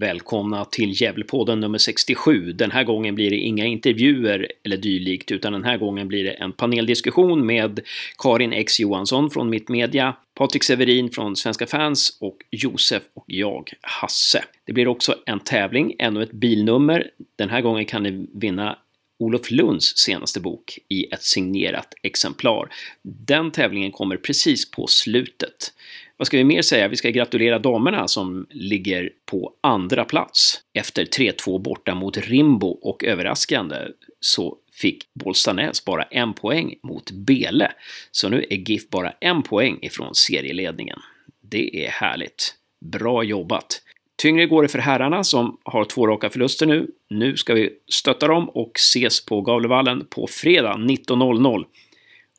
Välkomna till Gävlepodden nummer 67. Den här gången blir det inga intervjuer eller dylikt, utan den här gången blir det en paneldiskussion med Karin X Johansson från Mittmedia, Patrik Severin från Svenska fans och Josef och jag, Hasse. Det blir också en tävling, ännu ett bilnummer. Den här gången kan ni vinna Olof Lunds senaste bok i ett signerat exemplar. Den tävlingen kommer precis på slutet. Vad ska vi mer säga? Vi ska gratulera damerna som ligger på andra plats efter 3-2 borta mot Rimbo och överraskande så fick Bollstanäs bara en poäng mot Bele. Så nu är GIF bara en poäng ifrån serieledningen. Det är härligt. Bra jobbat! Tyngre går det för herrarna som har två raka förluster nu. Nu ska vi stötta dem och ses på Gavlevallen på fredag 19.00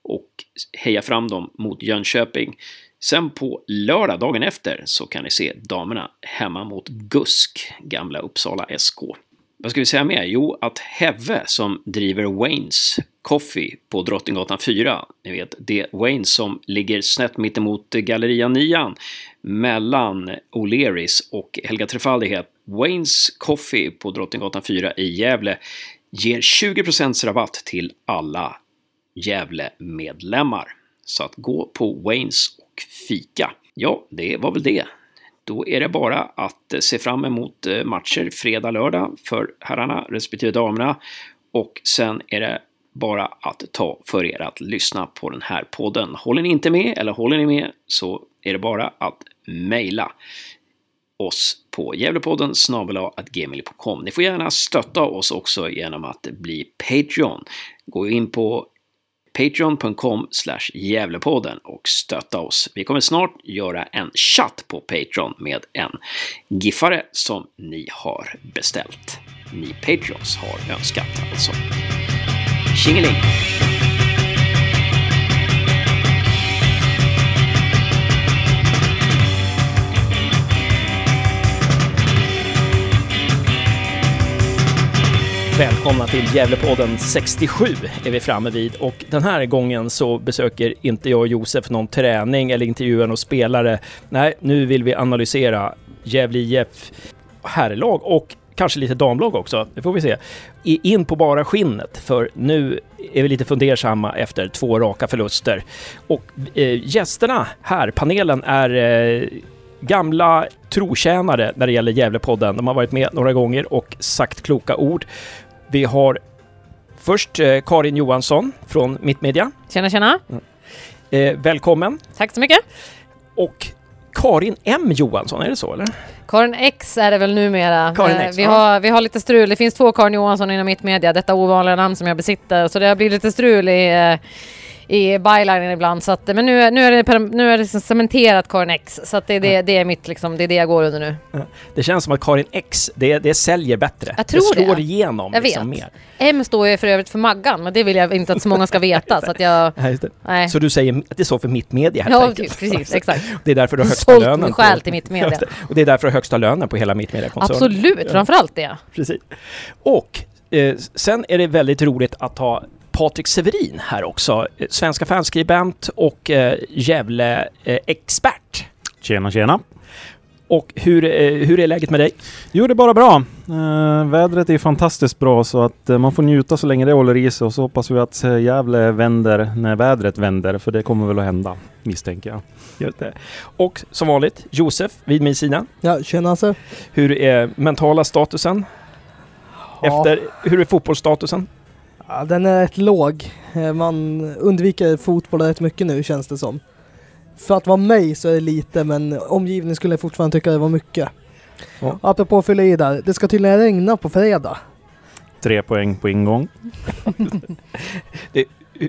och heja fram dem mot Jönköping. Sen på lördag, dagen efter, så kan ni se damerna hemma mot GUSK, gamla Uppsala SK. Vad ska vi säga mer? Jo, att Heve som driver Waynes Coffee på Drottninggatan 4, ni vet det Waynes som ligger snett mittemot Galleria Nian mellan O'Learys och Helga Trefaldighet. Waynes Coffee på Drottninggatan 4 i Gävle ger 20% rabatt till alla Gävle-medlemmar. Så att gå på Waynes fika. Ja, det var väl det. Då är det bara att eh, se fram emot eh, matcher fredag, lördag för herrarna respektive damerna. Och sen är det bara att ta för er att lyssna på den här podden. Håller ni inte med eller håller ni med så är det bara att mejla oss på Gävlepodden gmail.com. Ni får gärna stötta oss också genom att bli Patreon. Gå in på patreon.com Gävlepodden och stötta oss. Vi kommer snart göra en chatt på Patreon med en giffare som ni har beställt. Ni Patreons har önskat alltså. Tjingeling! Välkomna till Gävlepodden 67 är vi framme vid och den här gången så besöker inte jag och Josef någon träning eller intervjuar någon spelare. Nej, nu vill vi analysera Gävle IF herrlag och kanske lite damlag också, det får vi se. In på bara skinnet, för nu är vi lite fundersamma efter två raka förluster. Och eh, gästerna här, panelen, är eh, gamla trotjänare när det gäller Gävlepodden. De har varit med några gånger och sagt kloka ord. Vi har först eh, Karin Johansson från Mittmedia. Tjena, tjena! Mm. Eh, välkommen! Tack så mycket! Och Karin M Johansson, är det så eller? Karin X är det väl numera. Karin X, vi, ja. har, vi har lite strul. Det finns två Karin Johansson inom Mittmedia, detta ovanliga namn som jag besitter. Så det har blivit lite strul i eh, i bylinen ibland. Så att, men nu, nu, är det, nu är det liksom cementerat Karin X. Så att det, det, det, är mitt, liksom, det är det jag går under nu. Det känns som att Karin X, det, det säljer bättre. Jag tror det slår det. igenom jag liksom vet. mer. M står ju för övrigt för Maggan, men det vill jag inte att så många ska veta. så att jag... Nej. Så du säger att det står för mitt media helt Ja, enkelt. precis, exakt. Det är därför du har högsta Sålt lönen. min själ till mitt media. Och det är därför du har högsta lönen på hela mitt mediekoncernen. Absolut, ja. framförallt det. Precis. Och eh, sen är det väldigt roligt att ha Patrik Severin här också. Svenska fanskribent och eh, Gävle-expert. Eh, tjena, tjena. Och hur, eh, hur är läget med dig? Jo, det är bara bra. Eh, vädret är fantastiskt bra så att eh, man får njuta så länge det håller i sig och så hoppas vi att eh, Gävle vänder när vädret vänder, för det kommer väl att hända, misstänker jag. Just det. Och som vanligt, Josef vid min sida. Ja, tjena alltså. Hur är mentala statusen? Ja. Efter, hur är fotbollsstatusen? Ja, den är rätt låg. Eh, man undviker fotboll rätt mycket nu känns det som. För att vara mig så är det lite men omgivningen skulle fortfarande tycka det var mycket. Ja. Apropå fylla i där, det ska tydligen regna på fredag. Tre poäng på ingång. det,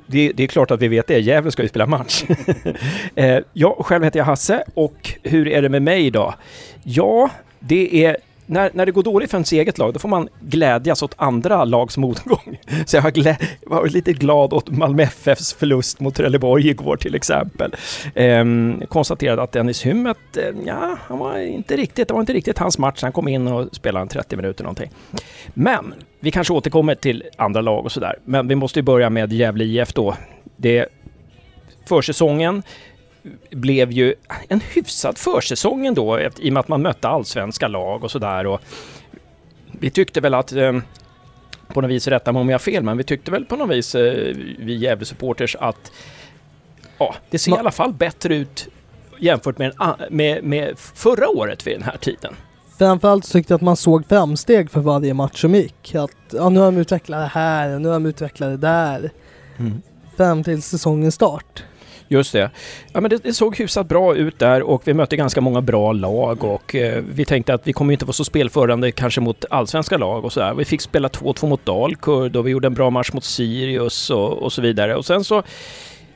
det, det, är klart att vi vet det. Gävle ska ju spela match. Eh, jag själv heter jag Hasse och hur är det med mig idag? Ja, det är när, när det går dåligt för ens eget lag, då får man glädjas åt andra lags motgång. Så jag har, glä, varit lite glad åt Malmö FFs förlust mot Trelleborg igår till exempel. Ehm, konstaterade att Dennis Hymmet, eh, ja, han var inte riktigt, det var inte riktigt hans match. Han kom in och spelade en 30 minuter någonting. Men vi kanske återkommer till andra lag och sådär. Men vi måste ju börja med Gävle IF då. Det är försäsongen blev ju en hyfsad försäsong ändå i och med att man mötte allsvenska lag och sådär. Vi tyckte väl att eh, på något vis, rätta mig om jag har fel, men vi tyckte väl på något vis, eh, vi Gävle-supporters, att ja, det ser Ma i alla fall bättre ut jämfört med, med, med förra året vid den här tiden. Framförallt tyckte jag att man såg framsteg för varje match som gick. Att ja, nu har de utvecklat det här, nu har de utvecklat det där. Mm. Fram till säsongens start. Just det. Ja, men det, det, såg hyfsat bra ut där och vi mötte ganska många bra lag och eh, vi tänkte att vi kommer inte vara så spelförande kanske mot allsvenska lag och sådär. Vi fick spela 2-2 mot Dalkurd och vi gjorde en bra match mot Sirius och, och så vidare. Och sen så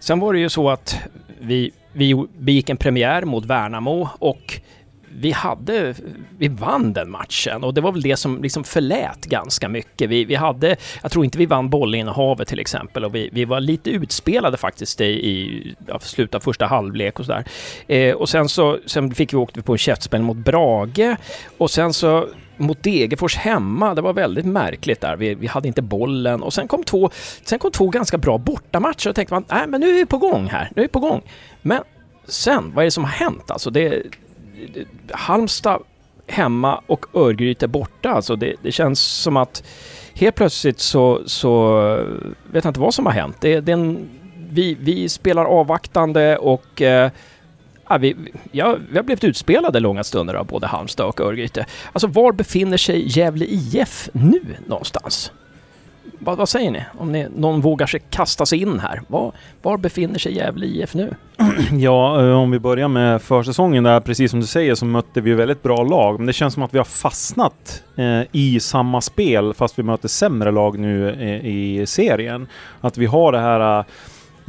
Sen var det ju så att vi, vi begick en premiär mot Värnamo och vi hade, vi vann den matchen och det var väl det som liksom förlät ganska mycket. Vi, vi hade, jag tror inte vi vann bollinnehavet till exempel och vi, vi var lite utspelade faktiskt i, i ja, slutet av första halvlek och sådär. Eh, och sen så sen fick vi åkt på en käftspel mot Brage och sen så mot Degerfors hemma, det var väldigt märkligt där. Vi, vi hade inte bollen och sen kom två, sen kom två ganska bra bortamatcher och tänkte man, nej men nu är vi på gång här, nu är vi på gång. Men sen, vad är det som har hänt? Alltså det, Halmstad hemma och Örgryte borta. Alltså det, det, känns som att helt plötsligt så, så eh, vet jag inte vad som har hänt. Det, det en, vi, vi spelar avvaktande och eh, vi, ja, vi har blivit utspelade långa stunder av både Halmstad och Örgryte. Alltså var befinner sig Gävle IF nu någonstans? Vad, vad, säger ni? Om ni, någon vågar sig kasta sig in här. Var, var befinner sig Gävle IF nu? Ja, eh, om vi börjar med försäsongen där, precis som du säger, så mötte vi väldigt bra lag. Men det känns som att vi har fastnat eh, i samma spel, fast vi möter sämre lag nu eh, i serien. Att vi har det här eh,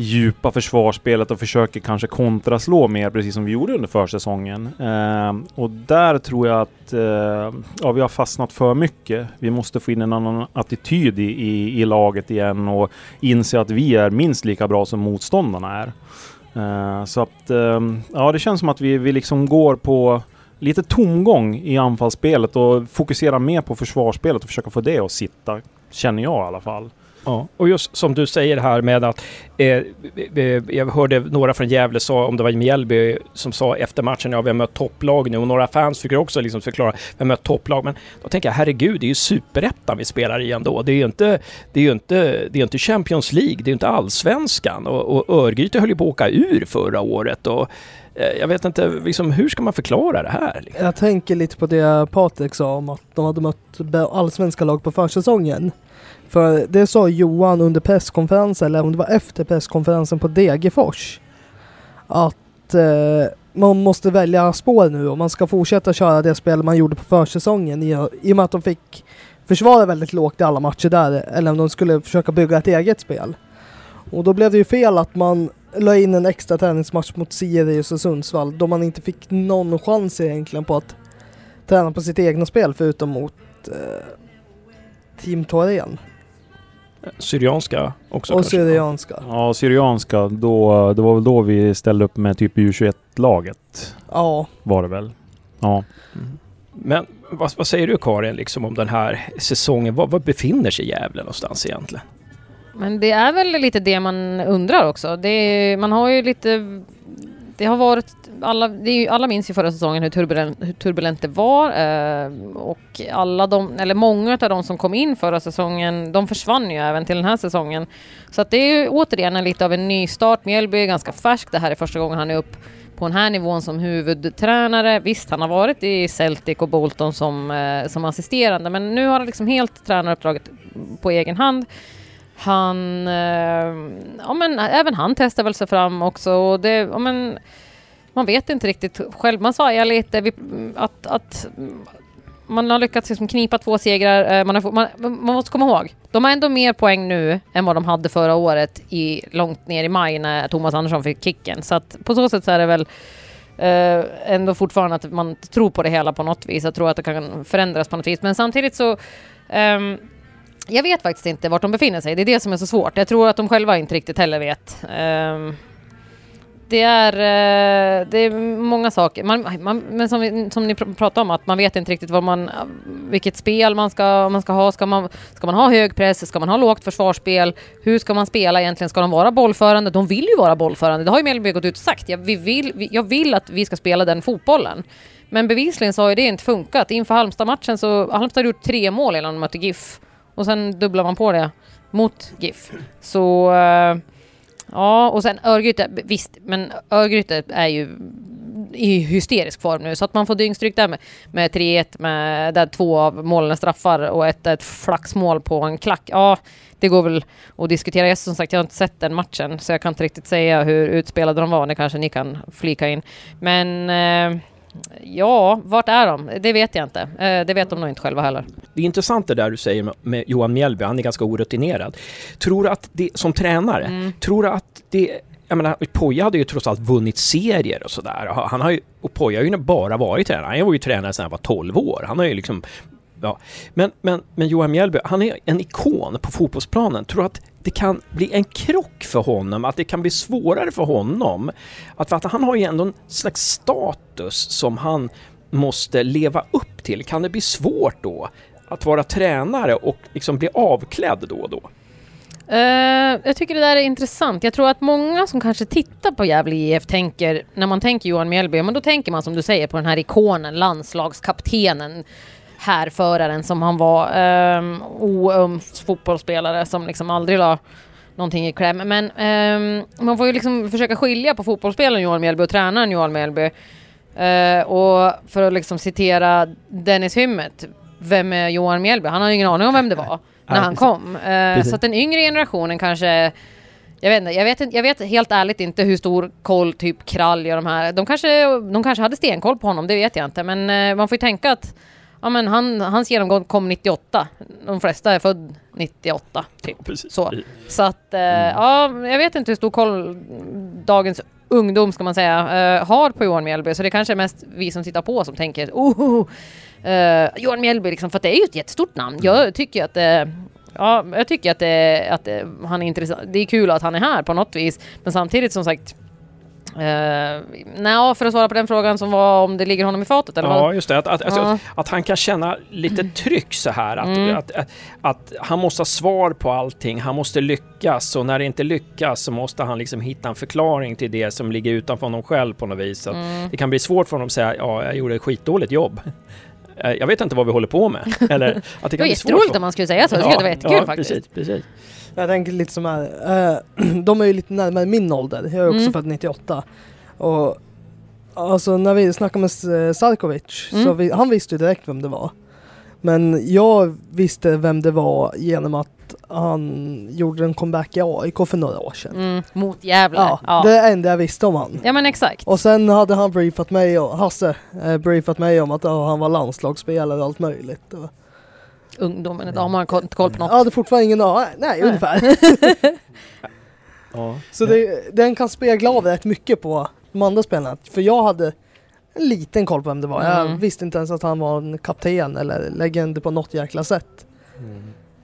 djupa försvarsspelet och försöker kanske kontraslå mer, precis som vi gjorde under försäsongen. Eh, och där tror jag att eh, ja, vi har fastnat för mycket. Vi måste få in en annan attityd i, i, i, laget igen och inse att vi är minst lika bra som motståndarna är. Eh, så att, eh, ja det känns som att vi, vi liksom går på lite tomgång i anfallsspelet och fokuserar mer på försvarsspelet och försöka få det att sitta. Känner jag i alla fall. Ja, och just som du säger här med att eh, eh, eh, jag hörde några från Gävle sa, om det var Mjällby, som sa efter matchen, ja vi har mött topplag nu och några fans fick också liksom förklara, vi har mött topplag, men då tänker jag herregud, det är ju superettan vi spelar i ändå. Det är ju inte, det är ju inte, det är inte Champions League, det är ju inte allsvenskan och, och Örgryte höll ju på att åka ur förra året och eh, jag vet inte, liksom, hur ska man förklara det här? Liksom? Jag tänker lite på det Patrik sa om att de hade mött allsvenska lag på försäsongen. För det sa Johan under presskonferensen, eller om det var efter presskonferensen på Degerfors, att eh, man måste välja spår nu och man ska fortsätta köra det spel man gjorde på försäsongen i, i och med att de fick försvara väldigt lågt i alla matcher där, eller om de skulle försöka bygga ett eget spel. Och då blev det ju fel att man la in en extra träningsmatch mot Sirius och Sundsvall då man inte fick någon chans egentligen på att träna på sitt egna spel förutom mot eh, Team Torén. Syrianska också Och kanske. Syrianska. Ja, Syrianska. Då, det var väl då vi ställde upp med typ U21-laget. Ja. Var det väl. Ja. Mm. Men vad, vad, säger du Karin liksom om den här säsongen? Var, var befinner sig Gävle någonstans egentligen? Men det är väl lite det man undrar också. Är, man har ju lite... Det har varit alla, det alla minns ju förra säsongen hur turbulent, hur turbulent det var eh, och alla de, eller många av de som kom in förra säsongen, de försvann ju även till den här säsongen. Så att det är ju återigen en lite av en nystart. Mjällby är ganska färsk. Det här är första gången han är upp på den här nivån som huvudtränare. Visst, han har varit i Celtic och Bolton som, eh, som assisterande, men nu har han liksom helt tränaruppdraget på egen hand. Han, eh, ja men även han testar väl sig fram också och det, ja men man vet inte riktigt själv. Man svajar lite, att, att man har lyckats liksom knipa två segrar. Eh, man, har, man, man, måste komma ihåg, de har ändå mer poäng nu än vad de hade förra året i, långt ner i maj när Thomas Andersson fick kicken. Så att på så sätt så är det väl eh, ändå fortfarande att man tror på det hela på något vis. Jag tror att det kan förändras på något vis. Men samtidigt så um, jag vet faktiskt inte vart de befinner sig. Det är det som är så svårt. Jag tror att de själva inte riktigt heller vet. Um, det är, eh, det är många saker. Man, man, men som, vi, som ni pr- pratade om, att man vet inte riktigt vad man, vilket spel man ska, man ska ha. Ska man, ska man ha hög press? Ska man ha lågt försvarsspel? Hur ska man spela egentligen? Ska de vara bollförande? De vill ju vara bollförande. Det har ju Mjällby gått ut och sagt. Jag, vi vill, vi, jag vill att vi ska spela den fotbollen. Men bevisligen så har ju det inte funkat. Inför Halmstad-matchen så Halmstad har gjort tre mål innan de mötte GIF. Och sen dubblar man på det mot GIF. Så... Eh, ja, och sen Örgryte, visst, men Örgryte är ju i hysterisk form nu, så att man får dyngstryk där med, med 3-1, med där två av målen är straffar och ett, ett flaxmål på en klack. Ja, det går väl att diskutera. Jag, som sagt, jag har inte sett den matchen, så jag kan inte riktigt säga hur utspelade de var. Det kanske ni kan flika in. Men eh, ja, vart är de? Det vet jag inte. Eh, det vet de nog inte själva heller. Det är intressant det där du säger med, Johan Mjällby, han är ganska orutinerad. Tror du att det, som tränare, Mm. tror du att det jag menar, Poja hade ju trots allt vunnit serier och sådär. Han har ju, och Poja har ju bara varit tränare. Han var ju tränare sedan han var 12 år. Han har ju liksom... Ja. Men, men, men Johan Mjällby, han är en ikon på fotbollsplanen. Tror du att det kan bli en krock för honom? Att det kan bli svårare för honom? Att, för att han har ju ändå en slags status som han måste leva upp till. Kan det bli svårt då att vara tränare och liksom bli avklädd då och då? Uh, jag tycker det där är intressant. Jag tror att många som kanske tittar på Gävle IF tänker, när man tänker Johan Mjällby, men då tänker man som du säger på den här ikonen, landslagskaptenen, härföraren som han var, um, oöm fotbollsspelare som liksom aldrig la någonting i kläm. Men ehm, man får ju liksom försöka skilja på fotbollsspelaren Johan Mjällby och tränaren Johan Mjällby. Eh, och för att liksom citera Dennis Hymmet, vem är Johan Mjällby? Han har ju ingen aning om vem det var när Nej, han precis. kom. Precis. så att den yngre generationen kanske jag vet, inte, jag, vet, inte- jag vet helt ärligt inte hur stor koll typ Kralj och de här, de kanske, de kanske hade stenkoll på honom, det vet jag inte. Men eh, man får ju tänka att ja, men han, hans genomgång kom 98. De flesta är född 98, typ. Precis. Så, så att, eh, ja, jag vet inte hur stor koll dagens ungdom, ska man säga, eh, har på Johan Mjällby. Så det kanske är mest vi som tittar på som tänker, oh, eh, Johan Mjällby, liksom, för att det är ju ett jättestort namn. Jag tycker att eh, Ja, jag tycker att, det, att det, han är intressant. Det är kul att han är här på något vis. Men samtidigt som sagt, Uh, Nej, för att svara på den frågan som var om det ligger honom i fatet eller Ja, vad? just det. Att, att, Ja. att han kan känna lite tryck så här. Att, Mm. att, att, att han måste ha svar på allting. Han måste lyckas och när det inte lyckas så måste han liksom hitta en förklaring till det som ligger utanför honom själv på något vis. Att Mm. Det kan bli svårt för honom att säga ja, jag gjorde ett skitdåligt jobb. Eh, Jag vet inte vad vi håller på med. Eller att det Det var jätteroligt om man skulle säga så. Jag tycker det var jättekul faktiskt. Precis, precis. Jag tänker lite som här, eh, de är ju lite närmare min ålder. Jag är också Mm. född 98. Och alltså när vi snackade med Sarkovic, Mm. så vi, han visste ju direkt vem det var. Men jag visste vem det var genom att han gjorde en comeback i AIK för några år sedan. Mm, mot Gävle. Ja, Ja, det är det enda jag visste om han. ja men exakt. Och sen hade han briefat mig, och Hasse, eh, briefat mig om att ja, han var landslagsspelare och allt möjligt. Och, Ungdomen idag har man koll koll på något. jag hade fortfarande ingen aning, nej, Nej. ungefär. Ja. Så det, den kan spegla av rätt mycket på de andra spelarna. För jag hade en liten koll på vem det var. Jag Mm. visste inte ens att han var en kapten eller legend på något jäkla sätt.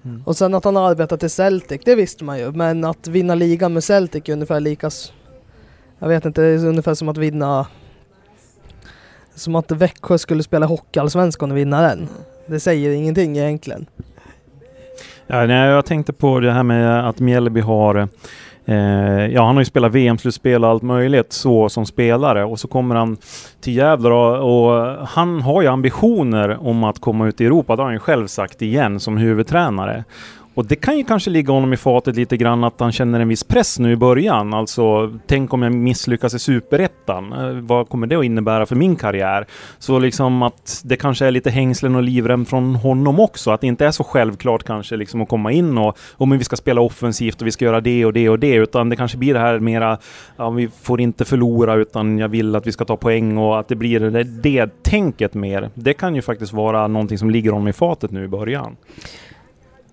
Mm. Och sen att han arbetat i Celtic, det visste man ju. Men att vinna ligan med Celtic är ungefär lika... Jag vet inte, det är ungefär som att vinna... Som att Växjö skulle spela Hockeyallsvenskan och vinna den. Det säger ingenting egentligen. Ja, nej, jag tänkte på det här med att Mjällby har Eh, ja, han har ju spelat VM-slutspel och allt möjligt så som spelare och så kommer han till Gävle och, och han har ju ambitioner om att komma ut i Europa. Det har han ju själv sagt igen som huvudtränare. Och det kan ju kanske ligga honom i fatet lite grann att han känner en viss press nu i början. Alltså, tänk om jag misslyckas i Superettan. Eh, vad kommer det att innebära för min karriär? Så liksom att det kanske är lite hängslen och livrem från honom också. Att det inte är så självklart kanske liksom att komma in och om vi ska spela offensivt och vi ska göra det och det och det. Utan det kanske blir det här mera, ja vi får inte förlora utan jag vill att vi ska ta poäng och att det blir det, det tänket mer. Det kan ju faktiskt vara någonting som ligger honom i fatet nu i början.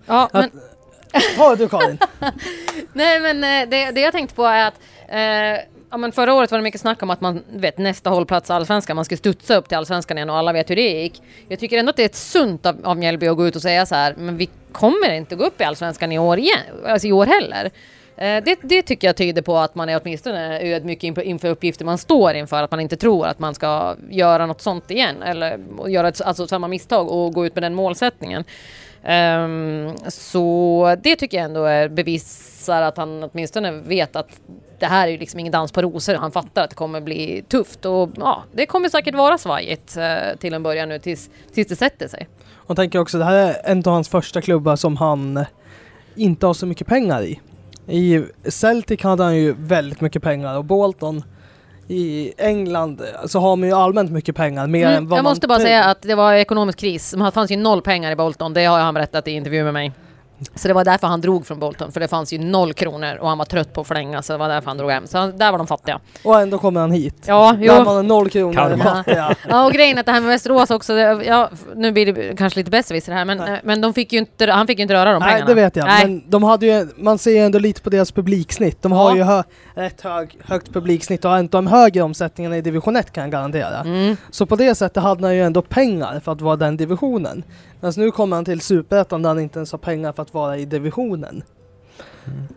Ja, men, Ta du Karin! nej, men eh, det, det jag tänkte på är att eh, ja, men förra året var det mycket snack om att man vet nästa hållplats allsvenskan, man ska studsa upp till allsvenskan igen och alla vet hur det gick. Jag tycker ändå att det är ett sunt av, av Mjällby att gå ut och säga så här, men vi kommer inte gå upp i allsvenskan i år igen, alltså i år heller. Eh, det, det tycker jag tyder på att man är åtminstone ödmjuk inför uppgifter man står inför. Att man inte tror att man ska göra något sånt igen. Eller göra ett, alltså samma misstag och gå ut med den målsättningen. Um, så det tycker jag ändå är bevisar att han åtminstone vet att det här är ju liksom ingen dans på rosor. Han fattar att det kommer bli tufft och ja, det kommer säkert vara svajigt uh, till en början nu tills, tills det sätter sig. Och tänker också, det här är en av hans första klubbar som han inte har så mycket pengar i. I Celtic hade han ju väldigt mycket pengar och Bolton i England så har man ju allmänt mycket pengar. Mer mm, än vad jag man måste bara säga att det var ekonomisk kris. Det fanns ju noll pengar i Bolton. Det har han berättat i intervju med mig. Så det var därför han drog från Bolton, för det fanns ju noll kronor och han var trött på att flänga, så det var därför han drog hem. Så han, där var de fattiga. Och ändå kommer han hit. Ja, jo. Där man har noll kronor fattiga. Ja, och grejen är att det här med Västerås också, det, ja, nu blir det kanske lite bättre här, men, Nej. men de fick ju inte, han fick ju inte röra de Nej, pengarna. det vet jag. Nej. Men de hade ju, man ser ju ändå lite på deras publiksnitt. De har Ja. ju hö, rätt hög, högt publiksnitt och har inte de högre omsättningarna i division 1 kan jag garantera. Mm. Så på det sättet hade han ju ändå pengar för att vara den divisionen. Men nu kommer han till superettan där han inte ens har pengar för att vara i divisionen. Mm.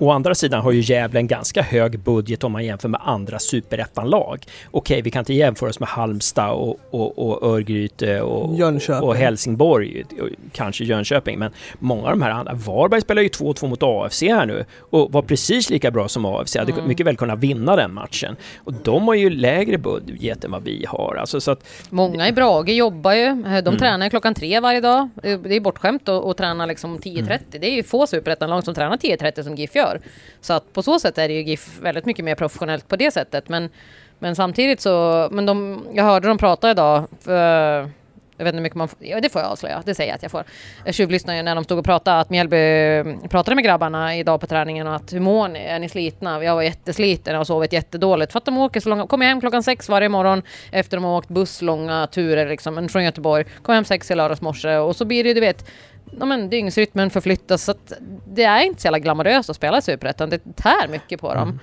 Å andra sidan har ju Gävle en ganska hög budget om man jämför med andra superettanlag. Okej, vi kan inte jämföra oss med Halmstad och, och, och Örgryte och, och Helsingborg, och kanske Jönköping, men många av de här andra, Varberg spelar ju 2-2 mot AFC här nu och var precis lika bra som AFC, hade Mm. mycket väl kunnat vinna den matchen. Och de har ju lägre budget än vad vi har. Alltså, så att, Många i Brage jobbar ju. De Mm. tränar klockan tre varje dag. Det är bortskämt att, att träna liksom 10.30. Det är ju få superettanlag som tränar 10.30 som GIF gör. Så att på så sätt är det ju GIF väldigt mycket mer professionellt på det sättet. Men, men samtidigt så, men de, jag hörde dem prata idag. För, jag vet inte hur mycket man får, ja, det får jag avslöja, det säger jag att jag får. Jag tjuvlyssnade ju när de stod och pratade, att Mjällby mm, pratade med grabbarna idag på träningen och att hur mår ni? Är ni slitna? Jag var jättesliten och har sovit jättedåligt. För att de åker så långa, kommer hem klockan sex varje morgon efter de har åkt buss långa turer liksom, från Göteborg. Kom hem sex i lördags morse och så blir det du vet, ja, men dygnsrytmen förflyttas så att det är inte så jävla glamoröst att spela i Superettan. Det tär mycket på dem. Mm.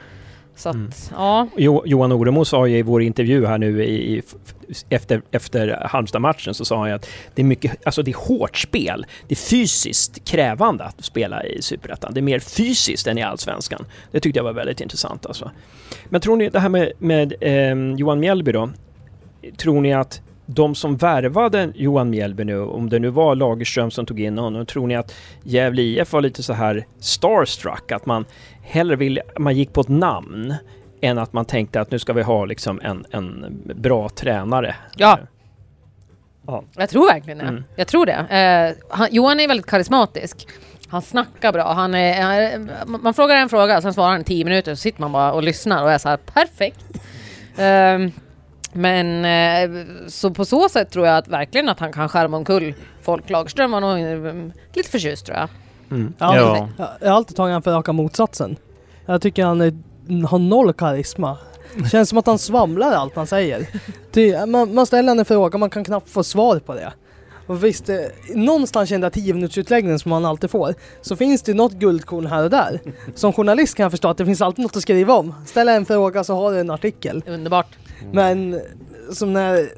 Så att, ja. Jo, Johan Oremo sa ju i vår intervju här nu i, i, efter, efter Halmstad-matchen så sa han ju att det är mycket, alltså det är hårt spel. Det är fysiskt krävande att spela i Superettan. Det är mer fysiskt än i Allsvenskan. Det tyckte jag var väldigt intressant alltså. Men tror ni, det här med, med ehm, Johan Mjällby då. Tror ni att de som värvade Johan Mjällby nu, om det nu var Lagerström som tog in honom, tror ni att Gävle IF var lite så här starstruck? Att man hellre vill, man gick på ett namn än att man tänkte att nu ska vi ha liksom en, en bra tränare. Ja. Ja. Jag tror verkligen det. Mm. Jag tror det. Eh, han, Johan är väldigt karismatisk. Han snackar bra. Han är, han är, man frågar en fråga, sen svarar han tio minuter, så sitter man bara och lyssnar och är så här perfekt. Ehm, men eh, så på så sätt tror jag att verkligen att han kan skärma omkull folk. Lagerström var nog eh, lite förtjust tror jag. Mm. Ja. Ja. Jag, jag har alltid tagit honom för raka motsatsen. Jag tycker han är, har noll karisma. Känns som att han svamlar allt han säger. Man, man ställer en fråga, man kan knappt få svar på det. Och visst, eh, någonstans i den där 10 minuters som man alltid får, så finns det något guldkorn här och där. Som journalist kan jag förstå att det finns alltid något att skriva om. Ställa en fråga så har du en artikel. Underbart. Men som när,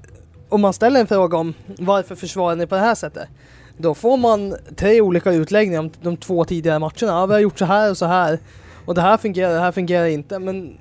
om man ställer en fråga om varför försvarar ni på det här sättet? Då får man tre olika utläggningar om de två tidigare matcherna. Ja, vi har gjort så här och så här. Och det här fungerar, det här fungerar inte. Men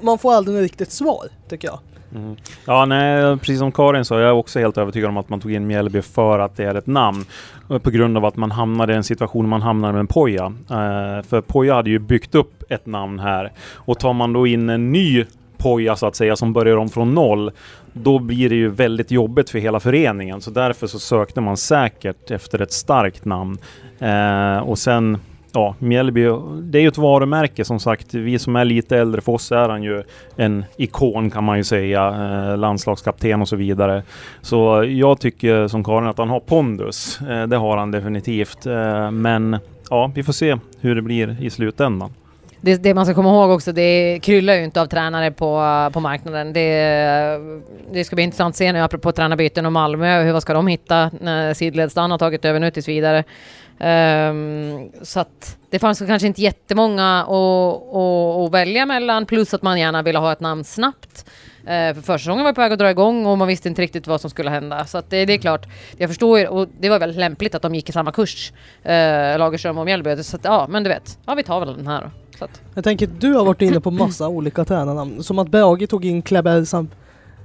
man får aldrig något riktigt svar, tycker jag. Mm. Ja, nej, precis som Karin sa, jag är också helt övertygad om att man tog in Mjällby för att det är ett namn. Eh, på grund av att man hamnade i en situation man hamnade med Poja. Eh, för Poja hade ju byggt upp ett namn här. Och tar man då in en ny Poja så att säga, som börjar om från noll, då blir det ju väldigt jobbigt för hela föreningen. Så därför så sökte man säkert efter ett starkt namn. Eh, och sen Ja, Mjällby, det är ju ett varumärke som sagt. Vi som är lite äldre, för oss är han ju en ikon kan man ju säga. Eh, landslagskapten och så vidare. Så jag tycker som Karin att han har pondus. Eh, det har han definitivt. Eh, men ja, vi får se hur det blir i slutändan. Det, det man ska komma ihåg också, det kryllar ju inte av tränare på, på marknaden. Det, det ska bli intressant att se nu apropå tränarbyten och Malmö, hur vad ska de hitta när sidledsdan har tagit över nu tills vidare. Um, så att det fanns kanske inte jättemånga att, att, att välja mellan, plus att man gärna ville ha ett namn snabbt. Eh, för försäsongen var på väg att dra igång och man visste inte riktigt vad som skulle hända. Så att det, det är klart, jag förstår ju, och det var väldigt lämpligt att de gick i samma kurs, eh, Lagerström och Mjällby. Så att, ja, men du vet, ja vi tar väl den här då. Så att, Jag tänker, du har varit inne på massa olika tränarnamn. Som att Brage tog in Kleber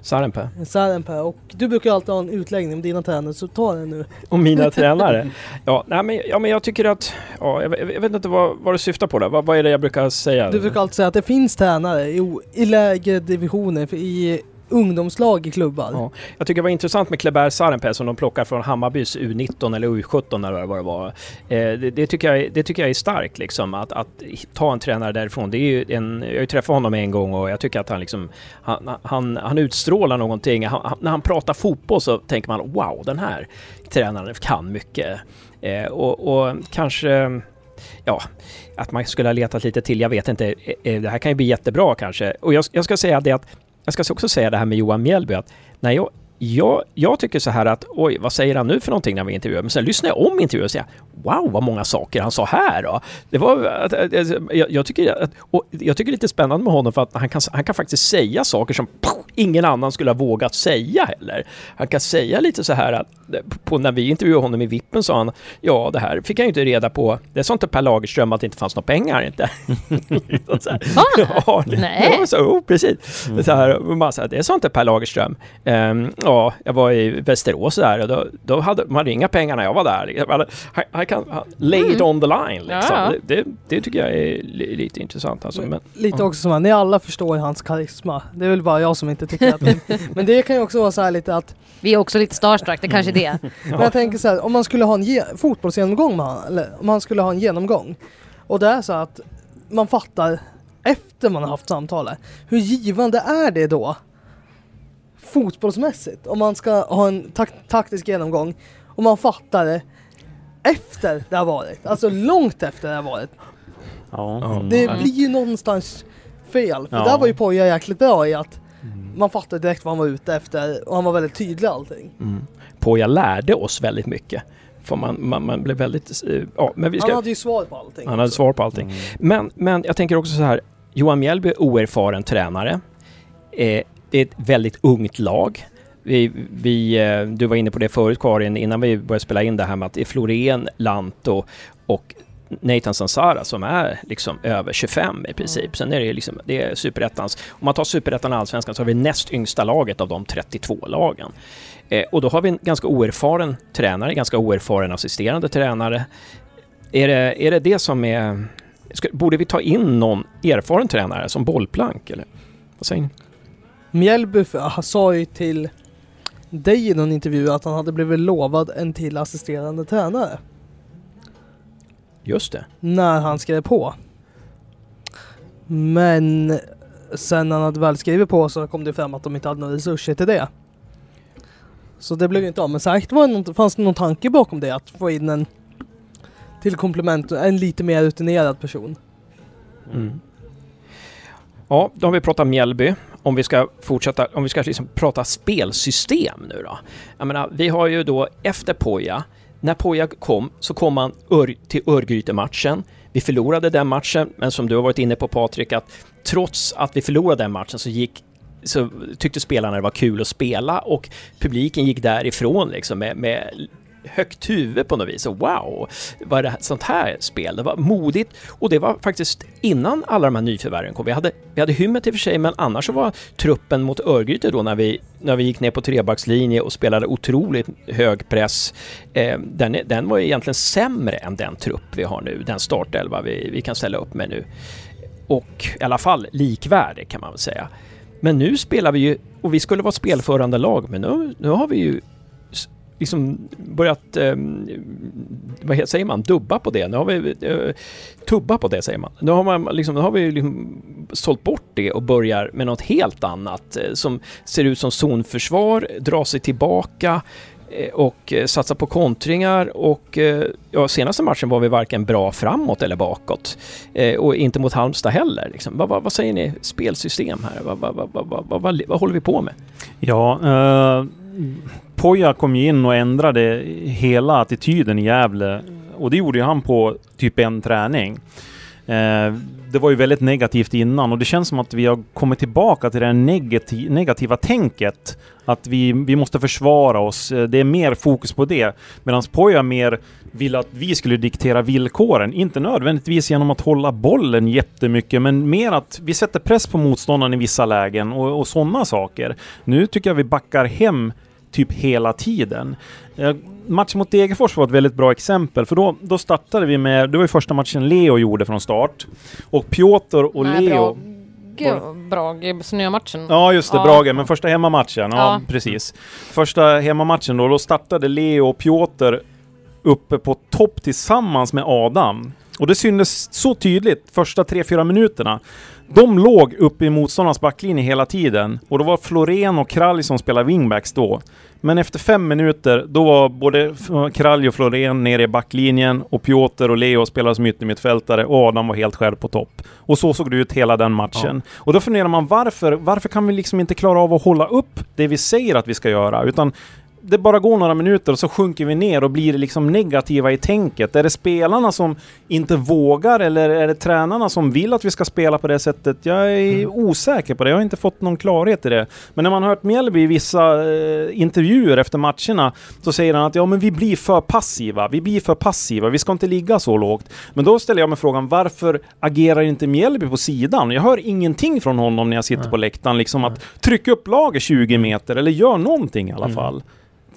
Sarenpää. Särenpää och du brukar alltid ha en utläggning om dina tränare, så ta den nu. Och mina tränare. Ja, nej, men, ja, men jag tycker att... Ja, jag, jag vet inte vad, vad du syftar på där. Vad, vad är det jag brukar säga? Du brukar alltid säga att det finns tränare i, i lägre divisioner, för i ungdomslag i klubbar. Ja. Jag tycker det var intressant med Kleber Sarenpää som de plockar från Hammarbys U19 eller U17 eller vad det var. Eh, det, det, tycker jag, det tycker jag är starkt liksom att, att ta en tränare därifrån. Det är ju en, jag har ju träffat honom en gång och jag tycker att han liksom han, han, han utstrålar någonting. Han, han, när han pratar fotboll så tänker man wow, den här tränaren kan mycket. Eh, och, och kanske ja, att man skulle ha letat lite till, jag vet inte. Eh, eh, det här kan ju bli jättebra kanske. Och jag, jag ska säga det att jag ska också säga det här med Johan Mjällby att när jag, jag, jag tycker så här att oj, vad säger han nu för någonting när vi intervjuar? Men sen lyssnar jag om intervjun och säger wow, vad många saker han sa här då. Det var, jag, jag, tycker, och jag tycker det är lite spännande med honom för att han kan, han kan faktiskt säga saker som ingen annan skulle ha vågat säga heller. Han kan säga lite så här att på, när vi intervjuade honom i Vippen sa han ja, det här fick han ju inte reda på. Det sa inte Per Lagerström att det inte fanns några pengar inte. så här, ja, det- Nej. Ja, så, oh, precis. Så här, man så här, det sa inte Per Lagerström. Ehm, ja, jag var i Västerås där och då, då hade man inga pengar när jag var där. Han, kan han, lay it on the line liksom. Ja. Det, det, det tycker jag är li, lite intressant alltså. Men, Lite också som att ni alla förstår hans karisma. Det är väl bara jag som inte tycker att Men det kan ju också vara så här lite att vi är också lite starstruck, det är kanske är det. Men jag tänker så här, om man skulle ha en ge- fotbollsgenomgång med han, eller om man skulle ha en genomgång och det är så att man fattar efter man har haft samtalet, hur givande är det då? Fotbollsmässigt, om man ska ha en tak- taktisk genomgång och man fattar det efter det har varit, alltså långt efter det har varit. Ja. Det blir ju någonstans fel, för Ja. där var ju Poja jäkligt bra i att man fattade direkt vad han var ute efter och han var väldigt tydlig i allting. mm. Poja lärde oss väldigt mycket. För man, man, man blev väldigt... eh, Ja, men vi Han ska... hade ju svar på allting. Han hade svar på allting. Men, men jag tänker också så här, Johan Mjällby är oerfaren tränare. Eh, det är ett väldigt ungt lag. Vi, vi, eh, du var inne på det förut Karin, innan vi började spela in det här med att det är Florén, Lanto och Nathan Sansara som är liksom över 25 i princip. Sen är det liksom, det är superettans. Om man tar superettan och allsvenskan så har vi näst yngsta laget av de 32 lagen. Eh, och då har vi en ganska oerfaren tränare, ganska oerfaren assisterande tränare. Är det är det, det som är... Ska, borde vi ta in någon erfaren tränare som bollplank eller? Vad säger ni? Mjällby han sa ju till dig i någon intervju att han hade blivit lovad en till assisterande tränare Just det. när han skrev på. Men sen när han hade väl skrivit på så kom det fram att de inte hade några resurser till det. Så det blev inte av. Men säkert var det något, fanns det någon tanke bakom det att få in en till komplement, en lite mer rutinerad person. Mm. Ja, då har vi pratat Mjällby. Om vi ska fortsätta, om vi ska liksom prata spelsystem nu då. Jag menar, vi har ju då efter Poja, när Poja kom så kom han till Örgryte-matchen. Vi förlorade den matchen, men som du har varit inne på Patrik, att trots att vi förlorade den matchen så gick så tyckte spelarna det var kul att spela och publiken gick därifrån liksom med, med högt huvud på något vis. Och wow, vad är det här, sånt här spel? Det var modigt och det var faktiskt innan alla de här nyförvärven kom. Vi hade, vi hade Hymmet i och för sig, men annars så var truppen mot Örgryte då när vi, när vi gick ner på trebackslinje och spelade otroligt hög press. Eh, den, den var egentligen sämre än den trupp vi har nu, den startelva vi, vi kan ställa upp med nu. Och i alla fall likvärdig kan man väl säga. Men nu spelar vi ju, och vi skulle vara spelförande lag, men nu, nu har vi ju liksom börjat, eh, vad säger man, dubba på det. Nu har vi, eh, tubba på det säger man. Nu har, man liksom, nu har vi liksom sålt bort det och börjar med något helt annat eh, som ser ut som zonförsvar, drar sig tillbaka eh, och eh, på kontringar och eh, ja, senaste matchen var vi varken bra framåt eller bakåt. Eh, och inte mot Halmstad heller. Liksom. Vad, vad, vad säger ni? Spelsystem här? Vad, vad, vad håller vi på med? Ja, eh, Poja kom ju in och ändrade hela attityden i Gävle. Och det gjorde ju han på typ en träning. Eh, det var ju väldigt negativt innan och det känns som att vi har kommit tillbaka till det här negati negativa tänket. Att vi, vi måste försvara oss. Eh, det är mer fokus på det. Medan Poja mer vill att vi skulle diktera villkoren. Inte nödvändigtvis genom att hålla bollen jättemycket, men mer att vi sätter press på motståndaren i vissa lägen och, och sådana saker. Nu tycker jag vi backar hem typ hela tiden. Eh, matchen mot Degerfors var ett väldigt bra exempel, för då, då startade vi med... Det var ju första matchen Leo gjorde från start. Och Piotr och Nej, Leo... Bra, bra snömatchen. Ja, just det. Ja. Brage. Men första hemmamatchen. Ja, Ja. precis. Första hemmamatchen då, då startade Leo och Piotr uppe på topp tillsammans med Adam. Och det syntes så tydligt första 3-4 minuterna. De låg uppe i motståndarnas backlinje hela tiden. Och då var Florén och Kralj som spelade wingbacks då. Men efter fem minuter, då var både Kralj och Florén nere i backlinjen och Piotr och Leo spelade som yttermittfältare och Adam var helt själv på topp. Och så såg det ut hela den matchen. Och då funderar man varför, varför kan vi liksom inte klara av att hålla upp det vi säger att vi ska göra? Utan det bara går några minuter och så sjunker vi ner och blir liksom negativa i tänket. Är det spelarna som inte vågar eller är det tränarna som vill att vi ska spela på det sättet? Jag är osäker på det. Jag har inte fått någon klarhet i det. Men när man har hört Mjällby i vissa eh, intervjuer efter matcherna så säger han att ja, men vi blir för passiva. Vi blir för passiva. Vi ska inte ligga så lågt. Men då ställer jag mig frågan varför agerar inte Mjällby på sidan? Jag hör ingenting från honom när jag sitter på läktaren. Liksom att trycka upp laget 20 meter eller gör någonting i alla fall.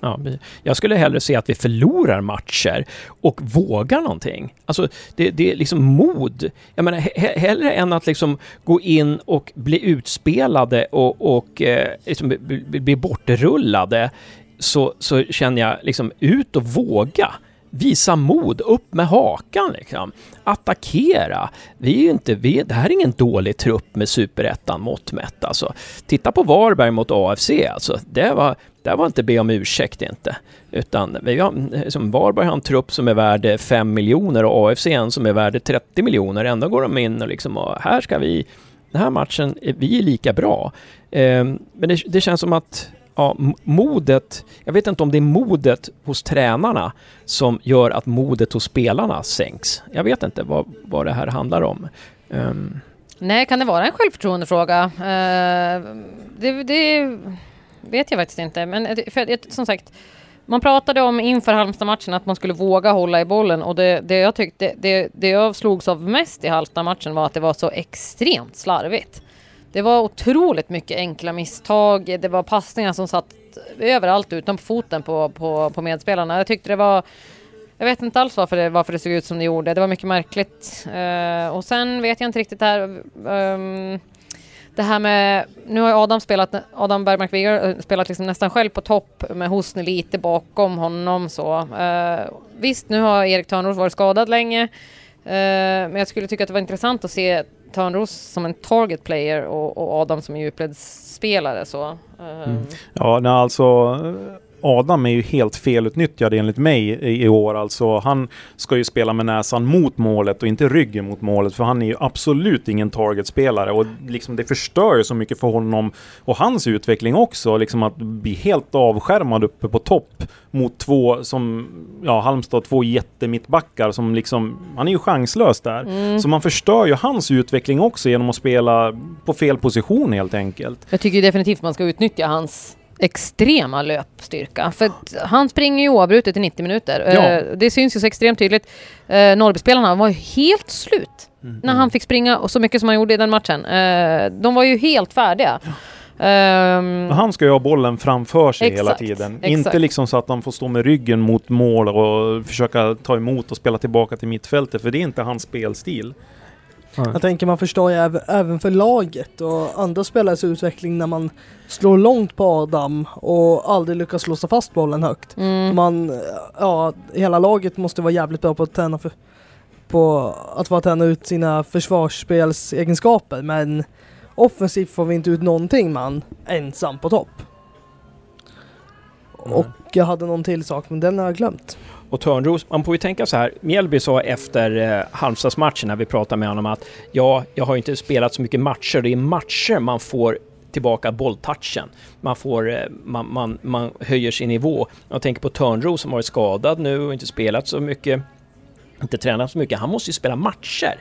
Ja, jag skulle hellre se att vi förlorar matcher och vågar någonting. Alltså, det, det är liksom mod. Jag menar, he, hellre än att liksom gå in och bli utspelade och, och eh, liksom bli, bli, bortrullade, så, så känner jag liksom ut och våga. Visa mod, upp med hakan liksom. Attackera. Vi är ju inte, vi, det här är ingen dålig trupp med superettan mått mätt alltså. Titta på Varberg mot AFC alltså. Det var, det var inte be om ursäkt inte. Utan vi har, som Varberg har en trupp som är värd 5 miljoner och AFC en som är värd 30 miljoner. Ändå går de in och liksom, och här ska vi, den här matchen, vi är lika bra. Eh, men det, det känns som att ja, modet, jag vet inte om det är modet hos tränarna som gör att modet hos spelarna sänks. Jag vet inte vad, vad det här handlar om. Ehm, Nej, kan det vara en självförtroendefråga? Eh, det, det vet jag faktiskt inte. Men för, som sagt, man pratade om inför Halmstad-matchen att man skulle våga hålla i bollen och det, det jag tyckte, det, det jag slogs av mest i Halmstad-matchen var att det var så extremt slarvigt. Det var otroligt mycket enkla misstag. Det var passningar som satt överallt utom foten på, på, på medspelarna. Jag tyckte det var jag vet inte alls varför det, varför det såg ut som det gjorde. Det var mycket märkligt. Uh, och sen vet jag inte riktigt här. Um, det här med, nu har ju Adam spelat, Adam Bergmark Wiger eh, spelat liksom nästan själv på topp med Hosni lite bakom honom så. Uh, visst, nu har Erik Törnros varit skadad länge. uh, men jag skulle tycka att det var intressant att se Törnros som en target player och, och Adam som en djupledsspelare så. Eh, mm. Ja, nej, alltså Adam är ju helt felutnyttjad enligt mig i, år. Alltså, han ska ju spela med näsan mot målet och inte ryggen mot målet. För han är ju absolut ingen targetspelare. Och liksom, det förstör ju så mycket för honom och hans utveckling också. Liksom att bli helt avskärmad uppe på topp mot två som, ja, Halmstad, två jättemittbackar som liksom, han är ju chanslös där. Så man förstör ju hans utveckling också genom att spela på fel position helt enkelt. Jag tycker definitivt man ska utnyttja hans extrema löpstyrka. För han springer ju oavbrutet i 90 minuter. Ja. Eh, Det syns ju så extremt tydligt. Eh, Norrbyspelarna var ju helt slut Mm. när han fick springa och så mycket som han gjorde i den matchen. Eh, De var ju helt färdiga. Ehm, Han ska ju ha bollen framför sig hela Exakt, tiden. exakt. Inte liksom så att han får stå med ryggen mot mål och försöka ta emot och spela tillbaka till mittfältet, för det är inte hans spelstil. Jag tänker man förstår ju även, även för laget och andra spelares utveckling när man slår långt på Adam och aldrig lyckas låsa fast bollen högt. mm. Man, ja, hela laget måste vara jävligt bra på att träna för, på att vara träna ut sina försvarsspelsegenskaper men offensivt får vi inte ut någonting man ensam på topp. Och jag hade någon till sak men den har jag glömt. Och Törnros, man får ju tänka så här. Mjällby sa efter eh, Halmstadsmatchen när vi pratade med honom att ja, jag har inte spelat så mycket matcher. Det är matcher man får tillbaka bolltouchen. Man, får, eh, man, man, man höjer sin nivå. Jag tänker på Törnros som varit skadad nu och inte spelat så mycket inte tränat så mycket. Han måste ju spela matcher.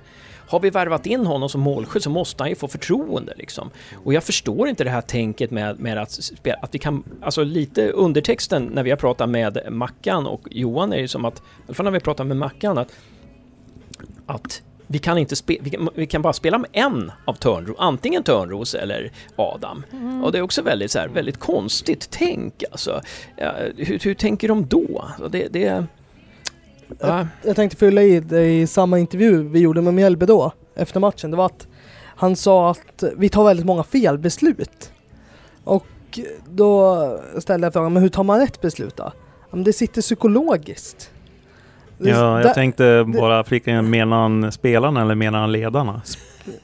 Har vi värvat in honom som målskytt så måste han ju få förtroende liksom. Och jag förstår inte det här tänket med, med att, att vi kan, alltså lite undertexten när vi har pratat med Mackan och Johan är ju som att, i alla fall när vi pratar med Mackan, att, att vi kan, inte spe, vi kan, vi, kan, bara spela med en av Törnros, antingen Törnros eller Adam. Mm. Och det är också väldigt, så här, väldigt konstigt tänk alltså. Hur, hur, tänker de då? Det, det, jag, jag tänkte fylla i det i samma intervju vi gjorde med Mjällby då, efter matchen. Det var att han sa att vi tar väldigt många felbeslut. Och då ställde jag frågan, men hur tar man rätt beslut då? Men det sitter psykologiskt. Ja, jag tänkte bara flika in, menar han spelarna eller menar han ledarna?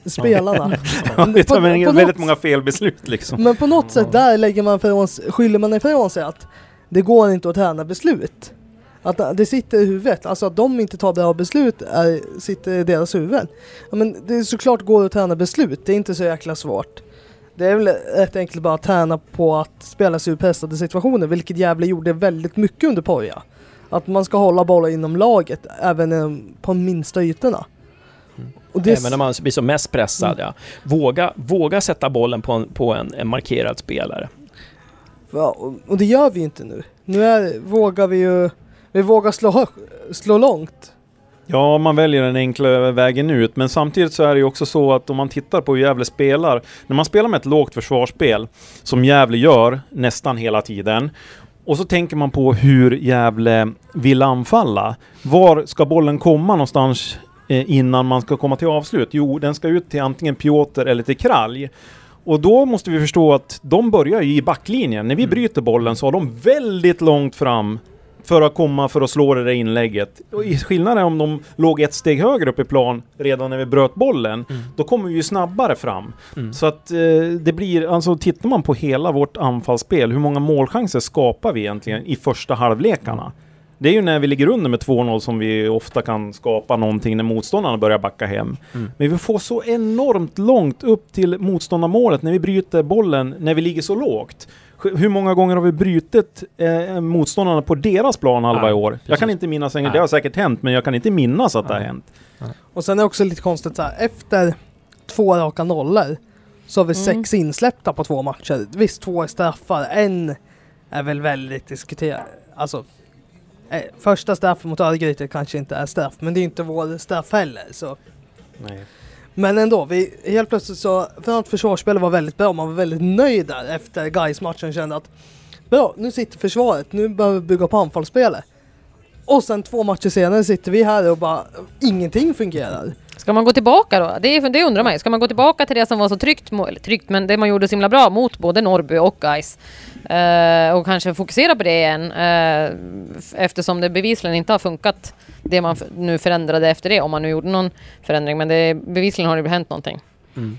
spelarna. ja, vi tar på, väldigt många felbeslut liksom. Men på något sätt där lägger man ifrån, skyller man ifrån sig att det går inte att träna beslut. Att det sitter i huvudet, alltså att de inte tar bra beslut är, sitter i deras huvuden. Ja, men det är såklart går att träna beslut, det är inte så jäkla svårt. Det är väl rätt enkelt bara att träna på att spela sig ur pressade situationer, vilket Gävle gjorde väldigt mycket under Poja. Att man ska hålla bollen inom laget, även på de minsta ytorna. Mm. Och det även när man blir som mest pressad, mm. ja. Våga, våga sätta bollen på en, på en, en markerad spelare. Ja, och, och det gör vi inte nu. Nu är, vågar vi ju vi vågar slå, slå långt. Ja, man väljer den enkla vägen ut, men samtidigt så är det ju också så att om man tittar på hur Gävle spelar, när man spelar med ett lågt försvarsspel, som Gävle gör nästan hela tiden, och så tänker man på hur Gävle vill anfalla. Var ska bollen komma någonstans eh, innan man ska komma till avslut? Jo, den ska ut till antingen Piotr eller till Kralj. Och då måste vi förstå att de börjar ju i backlinjen. När vi mm. bryter bollen så har de väldigt långt fram för att komma för att slå det där inlägget. Och skillnaden är om de låg ett steg högre upp i plan redan när vi bröt bollen, mm. då kommer vi ju snabbare fram. Mm. Så att eh, det blir, alltså tittar man på hela vårt anfallsspel, hur många målchanser skapar vi egentligen i första halvlekarna? Det är ju när vi ligger under med 2-0 som vi ofta kan skapa någonting när motståndarna börjar backa hem. Mm. Men vi får så enormt långt upp till motståndarmålet när vi bryter bollen, när vi ligger så lågt. Hur många gånger har vi brutit eh, motståndarna på deras plan halva ja, år? Precis. Jag kan inte minnas, en, det har säkert hänt, men jag kan inte minnas att ja. det har hänt. Ja. Och sen är det också lite konstigt så här, efter två raka nollor så har vi mm. sex insläppta på två matcher. Visst, två är straffar, en är väl väldigt diskuterad. Alltså, eh, första straffen mot Örgryte kanske inte är straff, men det är inte vår straff heller. Så. Nej. Men ändå, vi, helt plötsligt så, för att försvarsspelet var väldigt bra, man var väldigt nöjd där efter guys matchen kände att bra, nu sitter försvaret, nu behöver vi bygga på anfallsspelet. Och sen två matcher senare sitter vi här och bara, ingenting fungerar. Ska man gå tillbaka då? Det, det undrar man ju. Ska man gå tillbaka till det som var så tryggt, eller tryggt, men det man gjorde så himla bra mot både Norrby och Gais uh, och kanske fokusera på det igen uh, eftersom det bevisligen inte har funkat det man nu förändrade efter det, om man nu gjorde någon förändring. Men det, bevisligen har det hänt någonting. Mm.